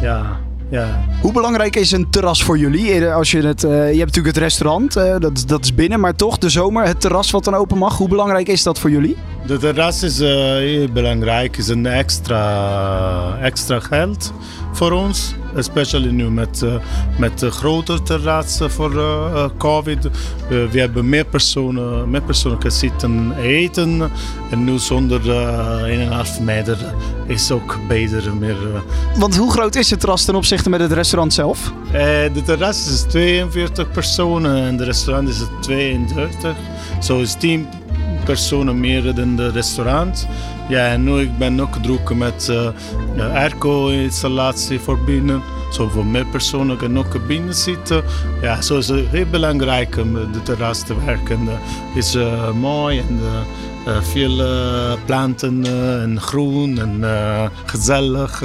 Ja, ja. Hoe belangrijk is een terras voor jullie? Eh, Als je, het, eh, je hebt natuurlijk het restaurant, eh, dat, is- dat is binnen, maar toch de zomer, het terras wat dan open mag. Hoe belangrijk is dat voor jullie? De terras is heel belangrijk, is een extra, extra geld voor ons. Especially nu met, eh, met de grotere terrassen voor eh, eh, COVID. We hebben meer personen, meer personen kunnen zitten eten. En nu zonder uh, 1,5 meter is ook beter. Meer. Want hoe groot is het terras ten opzichte met het restaurant zelf? De terras is 42 personen en de restaurant is 32. Zo is 10 personen meer dan de restaurant. Ja, en nu ik ben ook druk met uh, airco-installatie voor binnen. Zo voor meer personen kunnen ook binnen zitten. Ja, zo is het heel belangrijk om de terras te werken. Het is uh, mooi en uh, veel planten en groen en gezellig.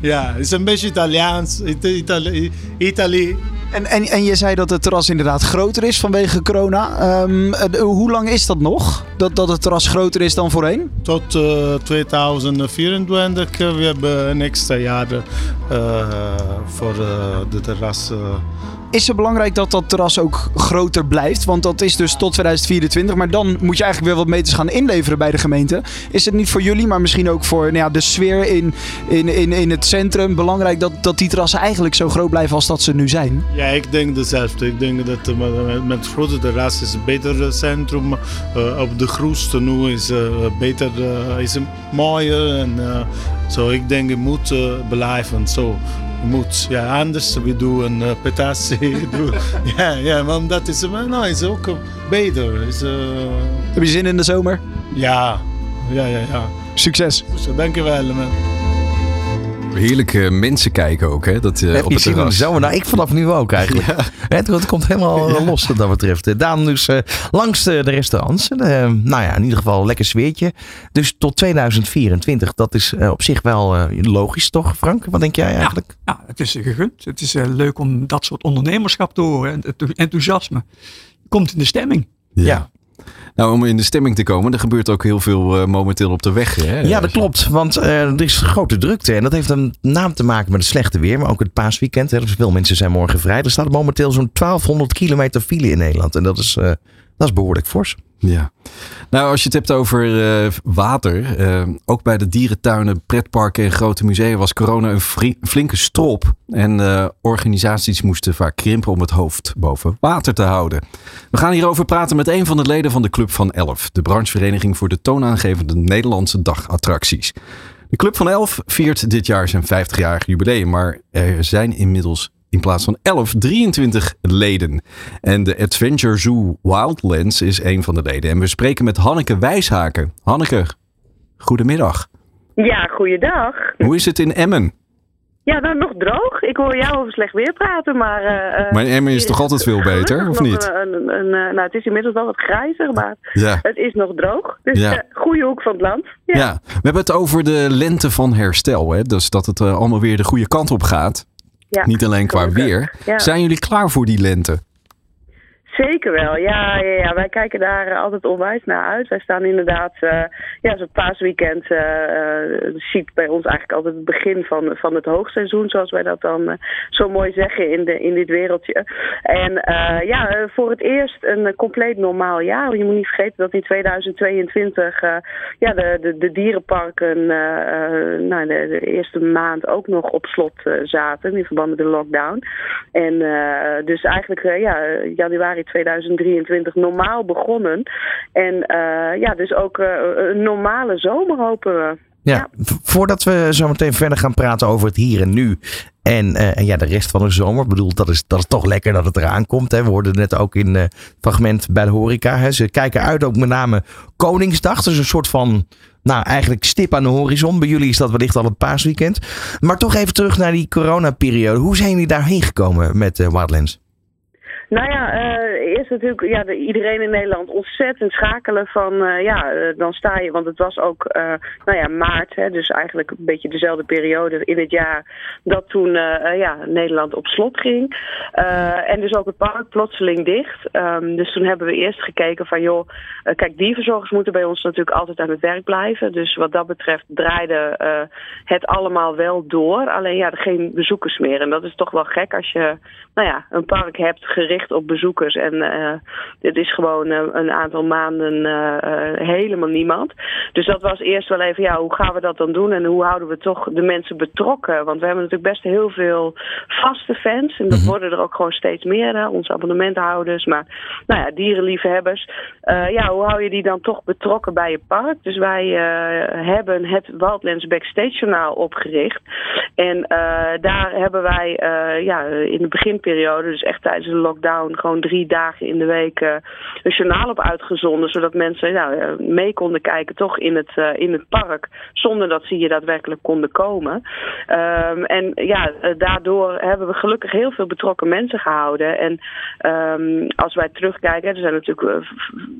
Ja, het is een beetje Italiaans. Italië. Italië. En, en, en je zei dat het terras inderdaad groter is vanwege corona. Um, hoe lang is dat nog? Dat, dat het terras groter is dan voorheen? Tot uh, 2024. We hebben een extra jaar uh, voor de terras is het belangrijk dat dat terras ook groter blijft? Want dat is dus tot 2024. Maar dan moet je eigenlijk weer wat meters gaan inleveren bij de gemeente. Is het niet voor jullie, maar misschien ook voor nou ja, de sfeer in, in, in, in het centrum belangrijk dat, dat die terrassen eigenlijk zo groot blijven als dat ze nu zijn? Ja, ik denk dezelfde. Ik denk dat uh, met, grote terras is een beter centrum. Uh, op de grootste nu is uh, beter, is mooier. En, zo, ik denk het moet blijven. Zo moet. Ja, anders we doen een uh, petatie. ja, ja, maar dat is, nou, is ook beter. Is, uh... Heb je zin in de zomer? Ja, ja, ja. ja. Succes. Dankjewel, man. Heerlijke mensen kijken ook, hè? Dat, uh, Heb op je het terras. zomer? Nou, ik vanaf nu ook eigenlijk. Het, het komt helemaal eh, los wat dat betreft. Eh, Daan dus langs de, de restaurants. En, eh, nou ja, in ieder geval een lekker sfeertje. Dus tot 2024, dat is eh, op zich wel eh, logisch toch, Frank? Wat denk jij eigenlijk? Ja, het is gegund. Het is eh, leuk om dat soort ondernemerschap te horen. En het enthousiasme komt in de stemming. Ja. Nou, om in de stemming te komen, er gebeurt ook heel veel eh, momenteel op de weg. Hè? Ja, dat klopt. Want eh, er is grote drukte. En dat heeft een naam te maken met het slechte weer. Maar ook het paasweekend. Hè. Veel mensen zijn morgen vrij. Er staat momenteel zo'n 1200 kilometer file in Nederland. En dat is, eh, dat is behoorlijk fors. Ja. Nou, als je het hebt over eh, water. eh, ook bij de dierentuinen, pretparken en grote musea was corona een flinke strop. En eh, organisaties moesten vaak krimpen om het hoofd boven water te houden. We gaan hierover praten met een van de leden van de Club van Elf. De branchevereniging voor de toonaangevende Nederlandse dagattracties. De Club van Elf viert dit jaar zijn 50-jarig jubileum. Maar er zijn inmiddels in plaats van 11, 23 leden. En de Adventure Zoo Wildlands is een van de leden. En we spreken met Hanneke Wijshaken. Hanneke, goedemiddag. Ja, goeiedag. Hoe is het in Emmen? Ja, nou nog droog. Ik hoor jou over slecht weer praten, maar... eh, Maar in Emmen is toch altijd veel beter, of niet? Een, een, een, eh, nou, het is inmiddels wel wat grijzer, maar Ja. het is nog droog. Dus Ja. goede hoek van het land. Ja. Ja, we hebben het over de lente van herstel. Hè? Dus dat het allemaal weer de goede kant op gaat. Niet alleen qua weer. Zijn jullie klaar voor die lente? Zeker wel, ja, ja, ja. Wij kijken daar eh, altijd onwijs naar uit. Wij staan inderdaad, eh ja, zo'n paasweekend eh, ziet bij ons eigenlijk altijd het begin van, van het hoogseizoen, zoals wij dat dan zo mooi zeggen in, de, in dit wereldje. En ja, voor het eerst een compleet normaal jaar. Je moet niet vergeten dat in 2022 eh, ja, de, de, de dierenparken nou, de, de eerste maand ook nog op slot zaten in verband met de lockdown. En dus eigenlijk ja, januari 2023 normaal begonnen. En eh, ja, dus ook eh, een normale zomer hopen we. Ja, voordat we zo meteen verder gaan praten over het hier en nu. En, eh, en ja, de rest van de zomer. Ik bedoel, dat is, dat is toch lekker dat het eraan komt. Hè. We hoorden net ook in het fragment bij de horeca. Hè. Ze kijken uit ook met name Koningsdag. Dus een soort van, nou eigenlijk stip aan de horizon. Bij jullie is dat wellicht al het paasweekend. Maar toch even terug naar die coronaperiode. Hoe zijn jullie daarheen gekomen met Wildlands? Nou ja, eerst natuurlijk ja, de, iedereen in Nederland ontzettend schakelen van eh, ja, eh, dan sta je, want het was ook eh, nou ja, maart, hè, dus eigenlijk een beetje dezelfde periode in het jaar dat toen ja, Nederland op slot ging. En dus ook het park plotseling dicht. Ehm, dus toen hebben we eerst gekeken van joh, kijk, dierverzorgers moeten bij ons natuurlijk altijd aan het werk blijven. Dus wat dat betreft draaide het allemaal wel door. Alleen ja, geen bezoekers meer. En dat is toch wel gek als je nou ja, een park hebt gericht op bezoekers. En dit is gewoon eh, een aantal maanden eh, eh, helemaal niemand. Dus dat was eerst wel even, ja, hoe gaan we dat dan doen? En hoe houden we toch de mensen betrokken? Want we hebben natuurlijk best heel veel vaste fans. En dat worden er ook gewoon steeds meer. Hè? Onze abonnementhouders, maar nou ja, dierenliefhebbers. Eh, ja, hoe hou je die dan toch betrokken bij je park? Dus wij eh, hebben het Wildlands Backstage Journaal opgericht. En eh, daar hebben wij eh, ja, in de beginperiode, dus echt tijdens de lockdown, gewoon drie dagen in de week eh, een journaal op uitgezonden. Zodat mensen nou, eh, mee konden kijken toch in het, eh, in het park. Zonder dat ze hier daadwerkelijk konden komen. Ehm, en ja, daardoor hebben we gelukkig heel veel betrokken mensen gehouden. En ehm, als wij terugkijken, er zijn natuurlijk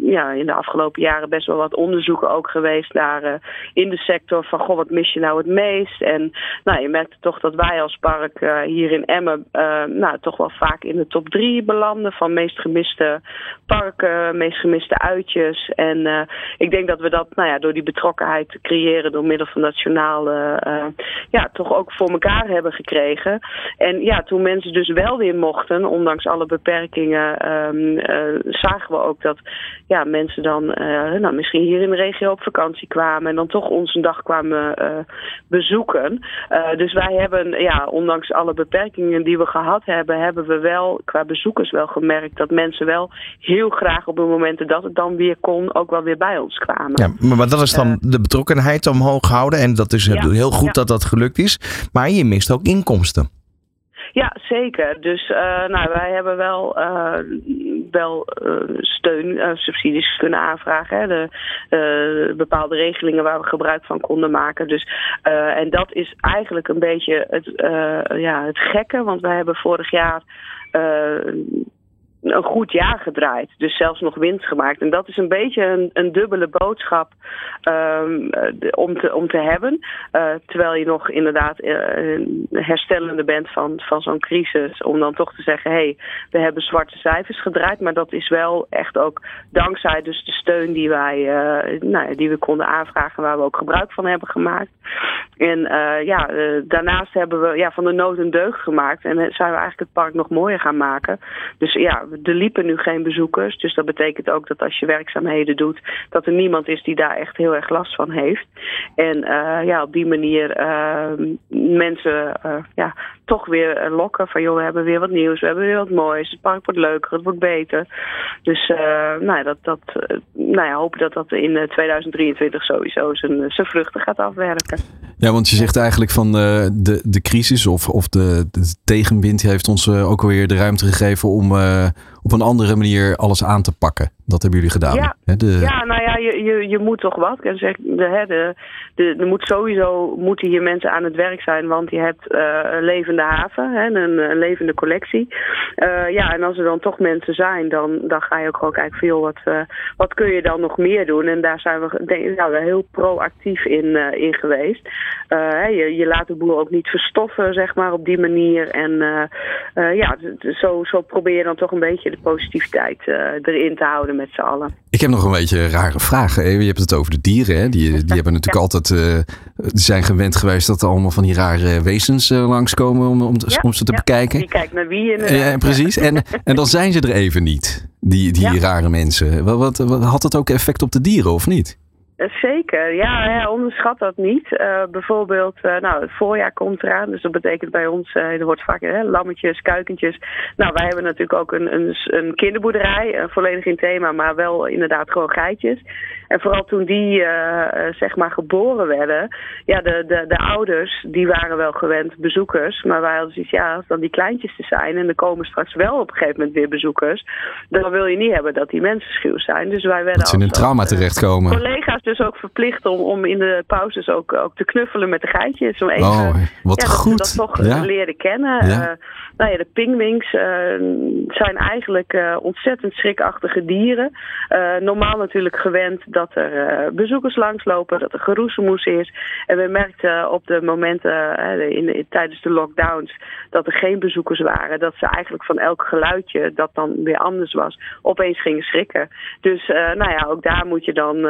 ja, in de afgelopen jaren best wel wat onderzoeken ook geweest naar in de sector van goh, wat mis je nou het meest? En nou, je merkt toch dat wij als park hier in Emmen nou, toch wel vaak in de top drie belanden van meest gemiste parken, meest gemiste uitjes. En eh, ik denk dat we dat nou ja, door die betrokkenheid te creëren door middel van journaal eh, ja, toch ook voor elkaar hebben gekregen. En ja, toen mensen dus wel weer mochten, ondanks alle beperkingen, ehm, zagen we ook dat ja, mensen dan nou, misschien hier in de regio op vakantie kwamen en dan toch ons een dag kwamen bezoeken. dus wij hebben, ja, ondanks alle beperkingen die we gehad hebben, hebben we wel qua bezoekers wel gemerkt dat mensen wel heel graag op de momenten dat het dan weer kon, ook wel weer bij ons kwamen. Ja, maar dat is dan de betrokkenheid omhoog houden. En dat is heel goed dat dat gelukt is. Maar je mist ook inkomsten. Ja, zeker. Dus uh, nou, wij hebben wel, uh, wel uh, steun, subsidies kunnen aanvragen. Hè. De, bepaalde regelingen waar we gebruik van konden maken. Dus, en dat is eigenlijk een beetje het, ja, het gekke. Want wij hebben vorig jaar een goed jaar gedraaid. Dus zelfs nog winst gemaakt. En dat is een beetje een, een dubbele boodschap um, om, te, om te hebben. Uh, terwijl je nog inderdaad uh, herstellende bent van, van zo'n crisis. Om dan toch te zeggen, hé, hey, we hebben zwarte cijfers gedraaid. Maar dat is wel echt ook dankzij dus de steun die wij nou ja, die we konden aanvragen. Waar we ook gebruik van hebben gemaakt. En ja, daarnaast hebben we ja, van de nood een deugd gemaakt. En zijn we eigenlijk het park nog mooier gaan maken. Dus ja, er liepen nu geen bezoekers. Dus dat betekent ook dat als je werkzaamheden doet, dat er niemand is die daar echt heel erg last van heeft. En uh, ja, op die manier uh, mensen uh, ja, toch weer lokken van joh, we hebben weer wat nieuws, we hebben weer wat moois, het park wordt leuker, het wordt beter. Dus nou ja, dat, dat, nou ja, hopen dat dat in 2023 sowieso zijn, zijn vruchten gaat afwerken. Ja, want je zegt eigenlijk van de, de crisis of, of de, de tegenwind heeft ons ook weer de ruimte gegeven om op een andere manier alles aan te pakken. Dat hebben jullie gedaan. Ja, de... ja nou ja, je, je, je moet toch wat. Ik zeg, de, de, de, er moet sowieso moeten hier mensen aan het werk zijn, want je hebt uh, een levende haven, hè, een, een levende collectie. Uh, ja, en als er dan toch mensen zijn, dan, dan ga je ook gewoon kijken, veel wat, uh, wat kun je dan nog meer doen? En daar zijn we, denk, nou, we heel proactief in, in geweest. je, je laat de boel ook niet verstoffen, zeg maar, op die manier. En ja, zo, zo probeer je dan toch een beetje de positiviteit erin te houden met z'n allen. Ik heb nog een beetje rare vragen. Je hebt het over de dieren. Hè? Die, die hebben natuurlijk altijd uh, zijn gewend geweest dat er allemaal van die rare wezens uh, langskomen om, om, om ze te bekijken. Die kijkt naar wie inderdaad. Ja, precies. En, en dan zijn ze er even niet, die, die rare mensen. Wat, wat, had dat ook effect op de dieren of niet? Zeker, ja, ja, onderschat dat niet. Uh, bijvoorbeeld, uh, nou, het voorjaar komt eraan, dus dat betekent bij ons, uh, er wordt vaak hè, lammetjes, kuikentjes. Nou, wij hebben natuurlijk ook een, een, een kinderboerderij, volledig in thema, maar wel inderdaad gewoon geitjes. En vooral toen die, zeg maar, geboren werden, ja, de, de, de ouders, die waren wel gewend bezoekers, maar wij hadden zoiets, ja, als dan die kleintjes te zijn en er komen straks wel op een gegeven moment weer bezoekers, dan wil je niet hebben dat die mensen schuw zijn. Dus wij werden dat ze in een trauma terechtkomen. Collega's dus ook verplicht om, om in de pauzes ook, ook te knuffelen met de geitjes. Om even, oh, wat ja, goed. Dat, dat toch ja. leren kennen. Ja. Uh, nou ja, de pingwings uh, zijn eigenlijk uh, ontzettend schrikachtige dieren. normaal natuurlijk gewend dat er bezoekers langslopen, dat er geroezemoes is. En we merkten op de momenten in, in, tijdens de lockdowns dat er geen bezoekers waren. Dat ze eigenlijk van elk geluidje dat dan weer anders was, opeens gingen schrikken. Dus nou ja, ook daar moet je dan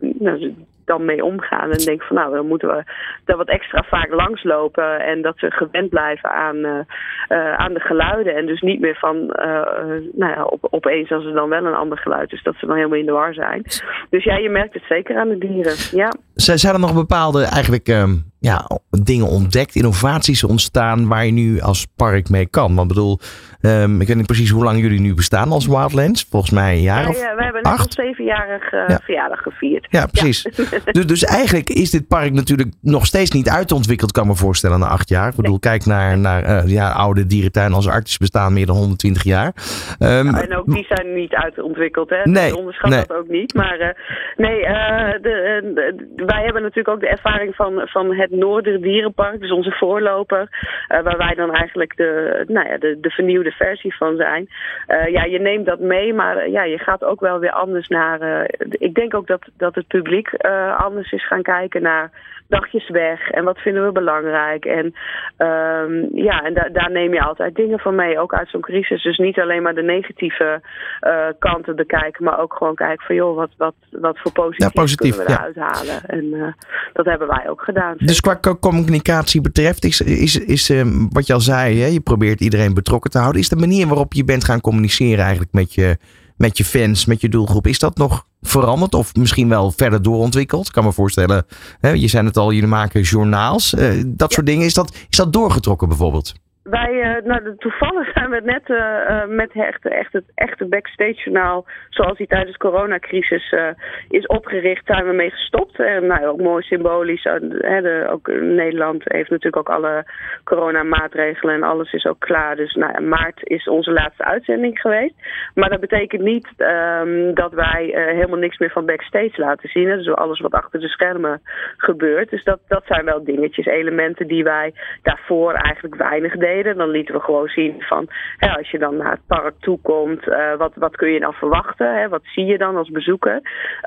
nou, dan mee omgaan. En denk van nou, dan moeten we daar wat extra vaak langslopen. En dat ze gewend blijven aan, uh, uh, aan de geluiden. En dus niet meer van uh, nou ja, op, opeens als er dan wel een ander geluid is, dat ze dan helemaal in de war zijn. Dus ja, je merkt het zeker aan de dieren. Ja. Zijn er nog bepaalde eigenlijk um, ja, dingen ontdekt, innovaties ontstaan waar je nu als park mee kan? Want bedoel, um, ik weet niet precies hoe lang jullie nu bestaan als Wildlands. Volgens mij een jaar of ja, We hebben net ons zevenjarig ja. verjaardag gevierd. Ja, precies. Ja. dus, dus eigenlijk is dit park natuurlijk nog steeds niet uitontwikkeld, kan me voorstellen, na acht jaar. Ik bedoel, kijk naar, naar uh, ja, oude dierentuin als Artis bestaan meer dan 120 jaar. Um, en ook die zijn niet uitontwikkeld, hè? Nee, dus onderschat nee. dat ook niet. Maar uh, nee, de, wij hebben natuurlijk ook de ervaring van, van het Noorderdierenpark, dus onze voorloper, uh, waar wij dan eigenlijk de, nou ja, de, de vernieuwde versie van zijn. Uh, ja, je neemt dat mee, maar ja, je gaat ook wel weer anders naar. ik denk ook dat, dat het publiek anders is gaan kijken naar dagjes weg en wat vinden we belangrijk. En um, ja, en da daar neem je altijd dingen van mee, ook uit zo'n crisis. Dus niet alleen maar de negatieve uh, kanten bekijken, maar ook gewoon kijken van joh, wat, wat, wat voor positief, ja, positief kunnen we ja. eruit halen. En uh, dat hebben wij ook gedaan. Dus qua communicatie betreft, is, is, is uh, wat je al zei, hè, je probeert iedereen betrokken te houden. Is de manier waarop je bent gaan communiceren eigenlijk met je met je fans, met je doelgroep. Is dat nog veranderd of misschien wel verder doorontwikkeld? Ik kan me voorstellen, hè, je zei het al, jullie maken journaals. Uh, dat soort dingen. Is dat, is dat doorgetrokken bijvoorbeeld? Wij, uh, nou, toevallig zijn we net uh, met echt, echt het echte backstage journaal, zoals die tijdens de coronacrisis is opgericht, zijn we mee gestopt. En nou, ook mooi symbolisch. De, ook Nederland heeft natuurlijk ook alle coronamaatregelen en alles is ook klaar. Dus nou, maart is onze laatste uitzending geweest. Maar dat betekent niet um, dat wij helemaal niks meer van backstage laten zien. Dus alles wat achter de schermen gebeurt. Dus dat, dat zijn wel dingetjes, elementen die wij daarvoor eigenlijk weinig deden. Dan lieten we gewoon zien van hè, als je dan naar het park toe komt, uh, wat, wat kun je dan verwachten? Hè? Wat zie je dan als bezoeker?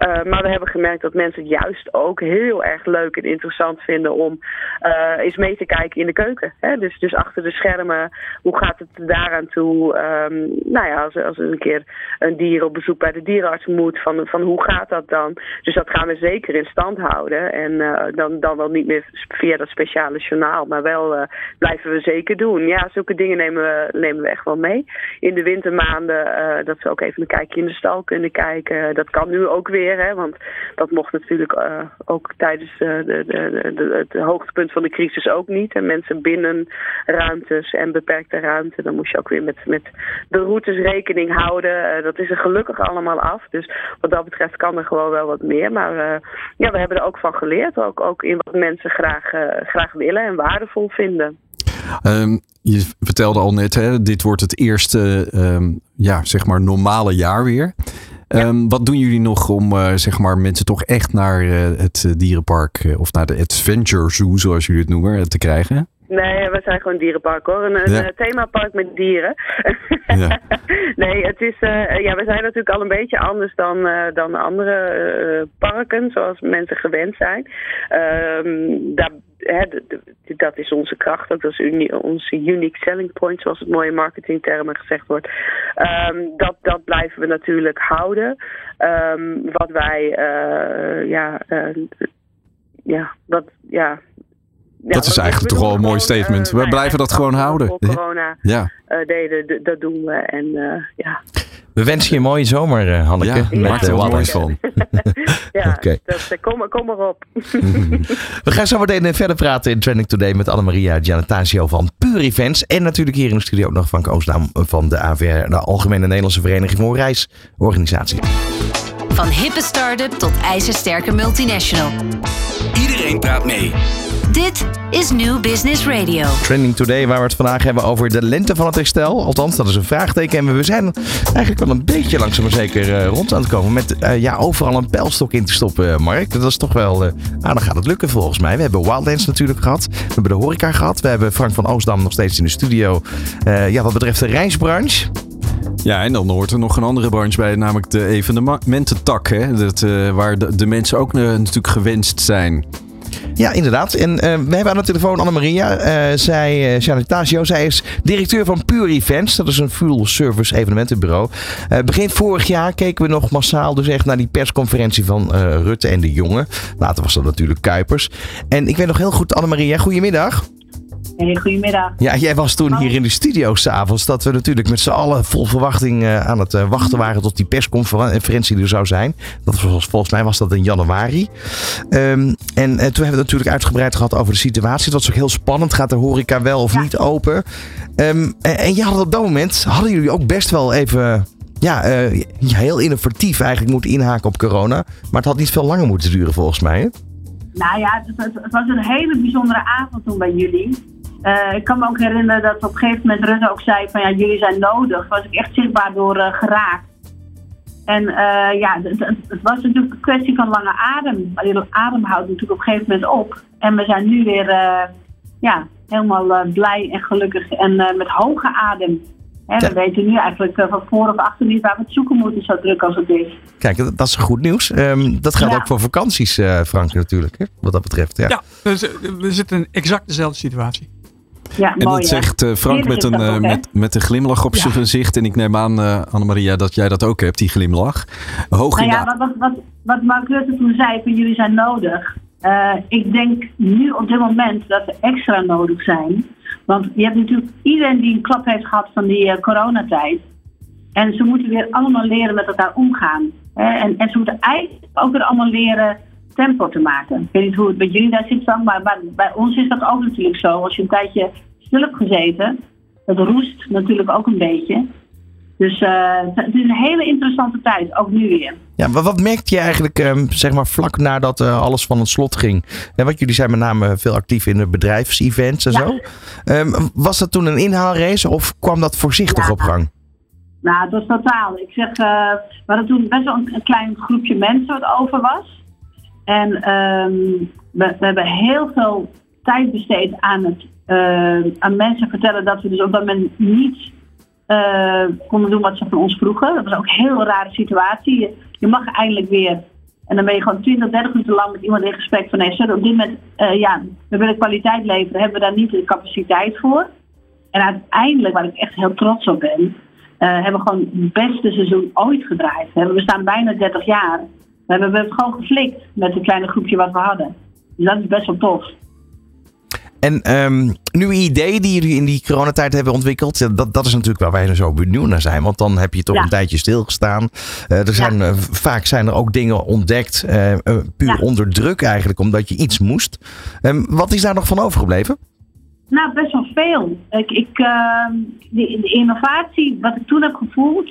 Uh, maar we hebben gemerkt dat mensen het juist ook heel erg leuk en interessant vinden om uh, eens mee te kijken in de keuken. Hè? Dus, dus achter de schermen, hoe gaat het daaraan toe? Um, nou ja, als, als er een keer een dier op bezoek bij de dierenarts moet, van, van hoe gaat dat dan? Dus dat gaan we zeker in stand houden. En dan, dan wel niet meer via dat speciale journaal, maar wel blijven we zeker doen. Ja, zulke dingen nemen we, nemen we echt wel mee. In de wintermaanden, uh, dat ze ook even een kijkje in de stal kunnen kijken. Dat kan nu ook weer, hè, want dat mocht natuurlijk uh, ook tijdens uh, de, de, de, het hoogtepunt van de crisis ook niet. En mensen binnen ruimtes en beperkte ruimte, dan moest je ook weer met, met de routes rekening houden. dat is er gelukkig allemaal af. Dus wat dat betreft kan er gewoon wel wat meer. Maar ja, we hebben er ook van geleerd. Ook, ook in wat mensen graag, graag willen en waardevol vinden. Um, je vertelde al net, hè, dit wordt het eerste um, ja, zeg maar normale jaar weer. Um, wat doen jullie nog om uh, zeg maar mensen toch echt naar uh, het dierenpark uh, of naar de Adventure Zoo, zoals jullie het noemen, te krijgen? Nee, we zijn gewoon een dierenpark hoor. Een, een ja. themapark met dieren. Ja. nee, het is, uh, ja, we zijn natuurlijk al een beetje anders dan, uh, dan andere uh, parken, zoals mensen gewend zijn. Um, daar, hè, dat is onze kracht, dat is onze unique selling point, zoals het mooie marketingtermen gezegd wordt. Um, dat, dat blijven we natuurlijk houden. Um, wat wij, ja, ja, wat, ja, ja, dat is eigenlijk toch wel een mooi statement. Uh, we nou blijven ja, dat gewoon houden. Voor corona ja. Uh, deden, dat doen we. En uh, ja. We wensen je een mooie zomer, Hanneke. Ja, maak er moois van. ja, okay. dat, kom, kom maar op. we gaan zo meteen verder praten in Trending Today met Annemaria Giannatasio van Pure Events. En natuurlijk hier in de studio ook nog van Oostnaam van de AVR, de Algemene Nederlandse Vereniging voor Reisorganisatie. Van hippe start-up tot ijzersterke multinational. Iedereen praat mee. Dit is New Business Radio. Trending Today, waar we het vandaag hebben over de lente van het herstel. Althans, dat is een vraagteken. En we zijn eigenlijk wel een beetje langzaam maar zeker uh, rond aan het komen. Met uh, ja, overal een pijlstok in te stoppen, Mark. Dat is toch wel... Uh, nou, dan gaat het lukken volgens mij. We hebben Wildlands natuurlijk gehad. We hebben de horeca gehad. We hebben Frank van Oostdam nog steeds in de studio. ja, wat betreft de reisbranche. Ja, en dan hoort er nog een andere branche bij, namelijk de evenemententak. Hè? Dat, waar de, mensen ook natuurlijk gewenst zijn. Ja, inderdaad. En uh, we hebben aan de telefoon Annemaria. Uh, zij, uh, zij is directeur van Pure Events. Dat is een full service evenementenbureau. begin vorig jaar keken we nog massaal dus echt naar die persconferentie van Rutte en de Jonge. Later was dat natuurlijk Kuipers. En ik weet nog heel goed, Annemaria, goedemiddag. Hey, goedemiddag. Ja, jij was toen hier in de studio s'avonds. Dat we natuurlijk met z'n allen vol verwachting uh, aan het uh, wachten waren tot die persconferentie er zou zijn. Dat was, volgens mij was dat in januari. Um, en uh, toen hebben we het natuurlijk uitgebreid gehad over de situatie. Het was ook heel spannend. Gaat de horeca wel of ja. niet open? Um, en, en had op dat moment, hadden jullie ook best wel even ja, uh, heel innovatief eigenlijk moeten inhaken op corona. Maar het had niet veel langer moeten duren volgens mij. Hè? Nou ja, het, het, was een hele bijzondere avond toen bij jullie. Uh, ik kan me ook herinneren dat op een gegeven moment Rutte ook zei van ja, jullie zijn nodig. was ik echt zichtbaar door uh, geraakt. En eh, ja, het, het- het was natuurlijk een kwestie van lange adem. Die adem houdt natuurlijk op een gegeven moment op. En we zijn nu weer eh, ja, helemaal eh, blij en gelukkig en eh, met hoge adem. Hè, Ja. We weten nu eigenlijk eh, van voor of achter niet waar we het zoeken moeten, zo druk als het is. Kijk, dat, dat is goed nieuws. Ehm, dat geldt Ja. ook voor vakanties, eh, Frank, natuurlijk. Hè? Wat dat betreft. Ja. Ja, eh, we zitten in exact dezelfde situatie. Ja, En mooi, dat zegt eh, Frank met een, eh, ook, met, met een glimlach op zijn gezicht. En ik neem aan, eh Annemaria, dat jij dat ook hebt, die glimlach. Hoog Nou ja, wat, wat, wat, wat Mark Rutte toen zei van jullie zijn nodig. Ik denk nu op dit moment dat we extra nodig zijn. Want je hebt natuurlijk iedereen die een klap heeft gehad van die coronatijd. En ze moeten weer allemaal leren met elkaar omgaan. Hè? En, en ze moeten eigenlijk ook weer allemaal leren tempo te maken. Ik weet niet hoe het bij jullie daar zit, Sam, maar bij, bij ons is dat ook natuurlijk zo. Als je een tijdje hebt gezeten, dat roest natuurlijk ook een beetje. Dus eh, het is een hele interessante tijd, ook nu weer. Ja, wat, wat merkte je eigenlijk, ehm, zeg maar, vlak nadat eh, alles van het slot ging? En wat jullie zijn met name veel actief in de bedrijfsevents en Ja. zo. Ehm, was dat toen een inhaalrace of kwam dat voorzichtig Ja. op gang? Nou, het was totaal. Ik zeg, eh, we hadden toen best wel een, een klein groepje mensen wat over was. En ehm, we, we hebben heel veel tijd besteed aan het eh, aan mensen vertellen dat we dus op dat moment niet eh, konden doen wat ze van ons vroegen. Dat was ook een heel rare situatie. Je, mag eindelijk weer. En dan ben je gewoon 20, 30 minuten lang met iemand in gesprek van nee, op dit moment, eh, ja, we willen kwaliteit leveren, hebben we daar niet de capaciteit voor. En uiteindelijk, waar ik echt heel trots op ben, hebben we gewoon het beste seizoen ooit gedraaid. We staan bijna 30 jaar. We hebben het gewoon geflikt met het kleine groepje wat we hadden. Dus dat is best wel tof. En ehm, nieuwe ideeën die jullie in die coronatijd hebben ontwikkeld, dat, dat is natuurlijk waar wij zo benieuwd naar zijn. Want dan heb je toch Ja. een tijdje stilgestaan. Eh, er zijn, eh, vaak zijn er ook dingen ontdekt, eh, puur Ja. onder druk eigenlijk, omdat je iets moest. Ehm, wat is daar nog van overgebleven? Nou, best wel veel. Ik, ik, ehm, de, de innovatie, wat ik toen heb gevoeld,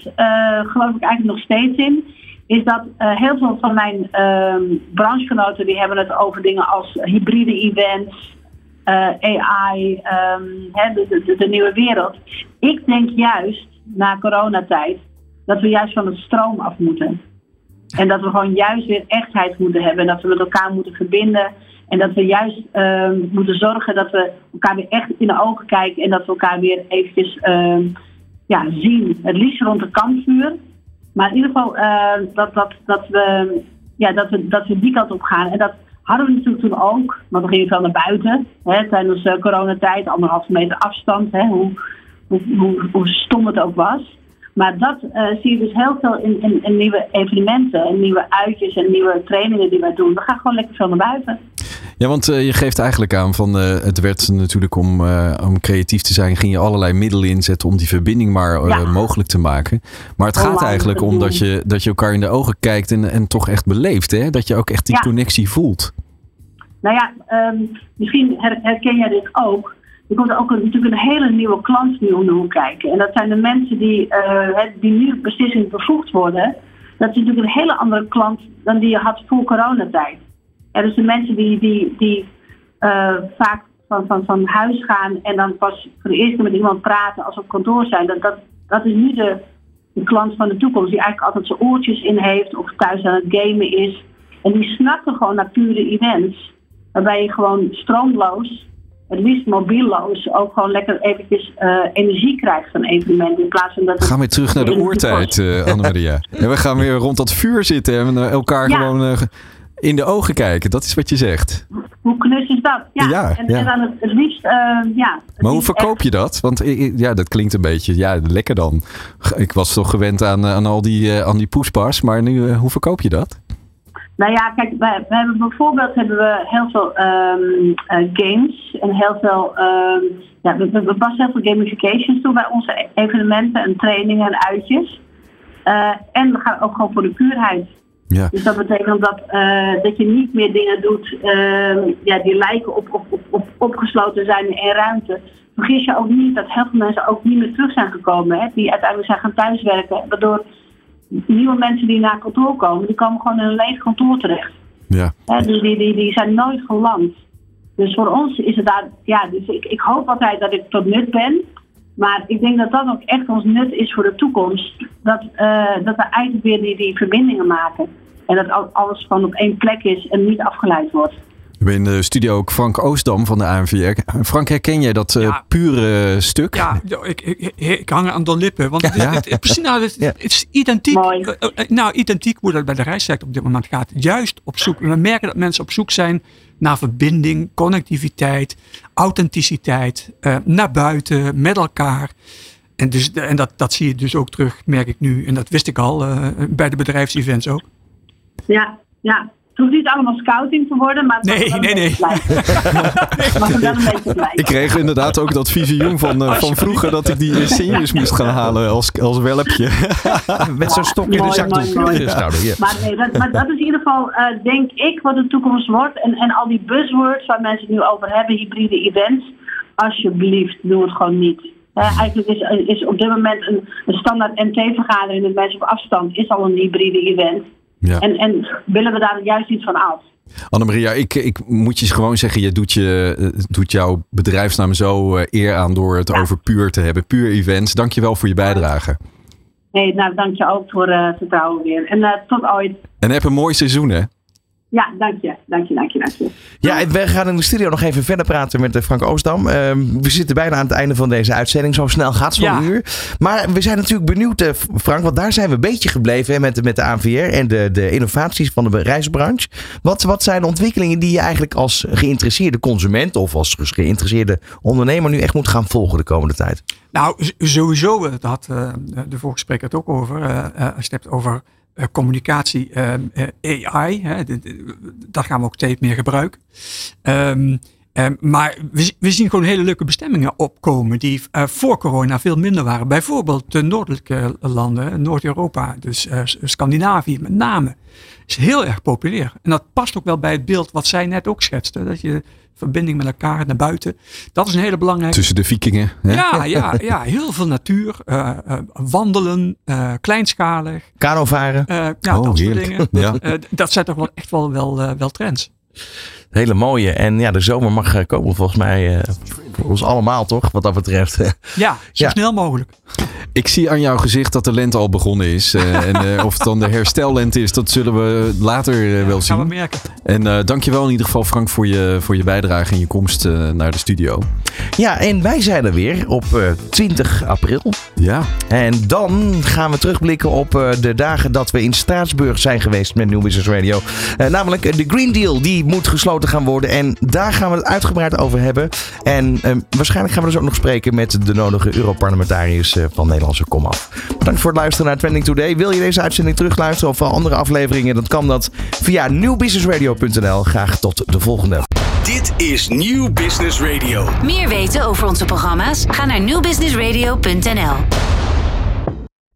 geloof ik eigenlijk nog steeds in, is dat heel veel van mijn ehm branchegenoten die hebben het over dingen als hybride events, AI, ehm, de, de, nieuwe wereld. Ik denk juist, na coronatijd, dat we juist van het stroom af moeten. En dat we gewoon juist weer echtheid moeten hebben. En dat we met elkaar moeten verbinden. En dat we juist ehm, moeten zorgen dat we elkaar weer echt in de ogen kijken. En dat we elkaar weer eventjes ehm, ja, zien. Het liefst rond de kampvuur. Maar in ieder geval eh, dat, dat, dat, we, ja, dat, we, dat we die kant op gaan. En dat hadden we natuurlijk toen ook. Want we gingen veel naar buiten. Hè, tijdens de coronatijd. Anderhalve meter afstand. Hè, hoe, hoe, hoe, stom het ook was. Maar dat eh, zie je dus heel veel in, in, in nieuwe evenementen, en nieuwe uitjes en nieuwe trainingen die wij doen. We gaan gewoon lekker veel naar buiten. Ja, want eh, je geeft eigenlijk aan van eh, het werd natuurlijk om, eh, om creatief te zijn, ging je allerlei middelen inzetten om die verbinding maar Ja. mogelijk te maken. Maar het gaat eigenlijk om dat je, dat je elkaar in de ogen kijkt en, en toch echt beleeft. Hè? Dat je ook echt die Ja. connectie voelt. Nou ja, ehm, misschien her- herken jij dit ook. Er komt ook een, natuurlijk een hele nieuwe klant nu om de hoek kijken. En dat zijn de mensen die, die nu beslissing bevoegd worden. Dat is natuurlijk een hele andere klant dan die je had voor coronatijd. Dus de mensen die, die, die eh, vaak van, van, van huis gaan en dan pas voor de eerste keer met iemand praten als ze op kantoor zijn. Dat, dat, dat is nu de, de klant van de toekomst die eigenlijk altijd zijn oortjes in heeft of thuis aan het gamen is. En die snakken gewoon naar pure events. Waarbij je gewoon stroomloos, het liefst mobieelloos, ook gewoon lekker eventjes eh, energie krijgt van evenementen. In plaats van dat We gaan weer terug naar de energie oertijd, kost. eh Annemaria. We gaan weer rond dat vuur zitten en elkaar Ja. gewoon in de ogen kijken. Dat is wat je zegt. Hoe knus is dat? Ja, Ja, en, ja. en dan het, het liefst, eh, ja. het Maar hoe verkoop echt- je dat? Want ja, dat klinkt een beetje, ja, lekker dan. Ik was toch gewend aan, eh, aan al die, eh, aan die poespas, maar nu, eh, hoe verkoop je dat? Nou ja, kijk, we hebben bijvoorbeeld hebben we heel veel ehm, eh, games en heel veel, ehm, ja, we, passen heel veel gamifications toe bij onze e- evenementen en trainingen en uitjes. En we gaan ook gewoon voor de puurheid. Ja. Dus dat betekent dat, eh, dat je niet meer dingen doet ehm, ja, die lijken op, op, op, op opgesloten zijn in ruimte. Vergis je ook niet dat heel veel mensen ook niet meer terug zijn gekomen. Hè, die uiteindelijk zijn gaan thuiswerken. Waardoor nieuwe mensen die naar kantoor komen, die komen gewoon in een leeg kantoor terecht. Ja. Hè, dus die, die, die zijn nooit geland. Dus voor ons is het daar, ja, dus ik, ik hoop altijd dat ik tot nut ben. Maar ik denk dat dat ook echt ons nut is voor de toekomst. Dat, eh, dat we eigenlijk weer die, die verbindingen maken. En dat al- alles gewoon op één plek is en niet afgeleid wordt. We hebben in de studio ook Frank Oostdam van de ANVR. Frank, herken jij dat eh, Ja. pure stuk? Ja, ik, ik, ik, hang aan de lippen. Want het, Ja. het- het- precies, nou, het, Ja. het is identiek. Mooi. eh, eh, nou, identiek hoe dat bij de reissector op dit moment gaat. Juist op zoek. We merken dat mensen op zoek zijn naar verbinding, connectiviteit, authenticiteit, eh, naar buiten, met elkaar. En, dus, en dat, dat zie je dus ook terug, merk ik nu. En dat wist ik al eh, bij de bedrijfsevents ook. Ja, ja. Het hoeft niet allemaal scouting te worden, maar het mag Nee, wel nee, een nee. beetje blijven. Het mag wel een beetje blijven. Ik kreeg inderdaad ook dat visioen van, eh, van vroeger dat ik die insignes moest gaan halen als, als welpje. Met zo'n stok in de Mooi, zakdoek. ja. Maar, nee, dat, maar dat is in ieder geval, eh, denk ik, wat de toekomst wordt. En, en al die buzzwords waar mensen het nu over hebben, hybride events, alsjeblieft, doe het gewoon niet. Eh, eigenlijk is, is op dit moment een, een standaard MT-vergadering met mensen op afstand is al een hybride event. Ja. En, en willen we daar juist iets van af? Annemaria, ik, ik moet je gewoon zeggen, je doet, je, eh, doet jouw bedrijfsnaam zo eh, eer aan door het over puur te hebben. Puur events. Dankjewel voor je bijdrage. Nee, nou, dank je ook voor het vertrouwen weer. En eh, tot ooit. En heb een mooi seizoen, hè? Ja, dank je. Dank je, dank je, dank je. Ja, we gaan in de studio nog even verder praten met eh, Frank Oostdam. Ehm, we zitten bijna aan het einde van deze uitzending. Zo snel gaat zo'n Ja. uur. Maar we zijn natuurlijk benieuwd, eh, Frank, want daar zijn we een beetje gebleven hè, met, de- met de ANVR en de, de innovaties van de reisbranche. Wat, wat zijn de ontwikkelingen die je eigenlijk als geïnteresseerde consument of als geïnteresseerde ondernemer nu echt moet gaan volgen de komende tijd? Nou, sowieso, eh, daar had eh, de vorige spreker het ook over. als je het hebt over communicatie, eh, eh, AI, hè, dat gaan we ook steeds meer gebruiken. Ehm, ehm, maar we, zien gewoon hele leuke bestemmingen opkomen die eh, voor corona veel minder waren. Bijvoorbeeld de noordelijke landen, Noord-Europa, dus eh, Scandinavië met name, is heel erg populair. En dat past ook wel bij het beeld wat zij net ook schetste. Dat je verbinding met elkaar naar buiten, dat is een hele belangrijke Tussen de vikingen. Hè? ja, ja, ja, heel veel natuur. eh, eh, wandelen, eh, kleinschalig. Kano varen, eh, ja, Oh, dat soort heerlijk. dingen. Ja. Eh, dat zijn toch wel echt wel, wel, wel trends. Hele mooie. En ja, de zomer mag eh, komen volgens mij eh, voor ons allemaal toch, wat dat betreft. Ja, zo Ja. snel mogelijk. Ik zie aan jouw gezicht dat de lente al begonnen is. Eh, en eh, of het dan de herstellente is, dat zullen we later wel Gaan we zien. merken. En eh dankjewel in ieder geval Frank voor je, voor je bijdrage en je komst eh, naar de studio. Ja, en wij zijn er weer op eh, 20 april. Ja, En dan gaan we terugblikken op eh, de dagen dat we in Straatsburg zijn geweest met New Business Radio. Eh, namelijk de Green Deal, die moet gesloten gaan worden. En daar gaan we het uitgebreid over hebben. En eh, waarschijnlijk gaan we dus ook nog spreken met de nodige Europarlementariërs eh, van Nederlandse Komaf. Bedankt voor het luisteren naar Trending Today. Wil je deze uitzending terugluisteren of wel andere afleveringen? Dan kan dat via newbusinessradio.nl. Graag tot de volgende. Dit is Nieuw Business Radio. Meer weten over onze programma's? Ga naar nieuwbusinessradio.nl.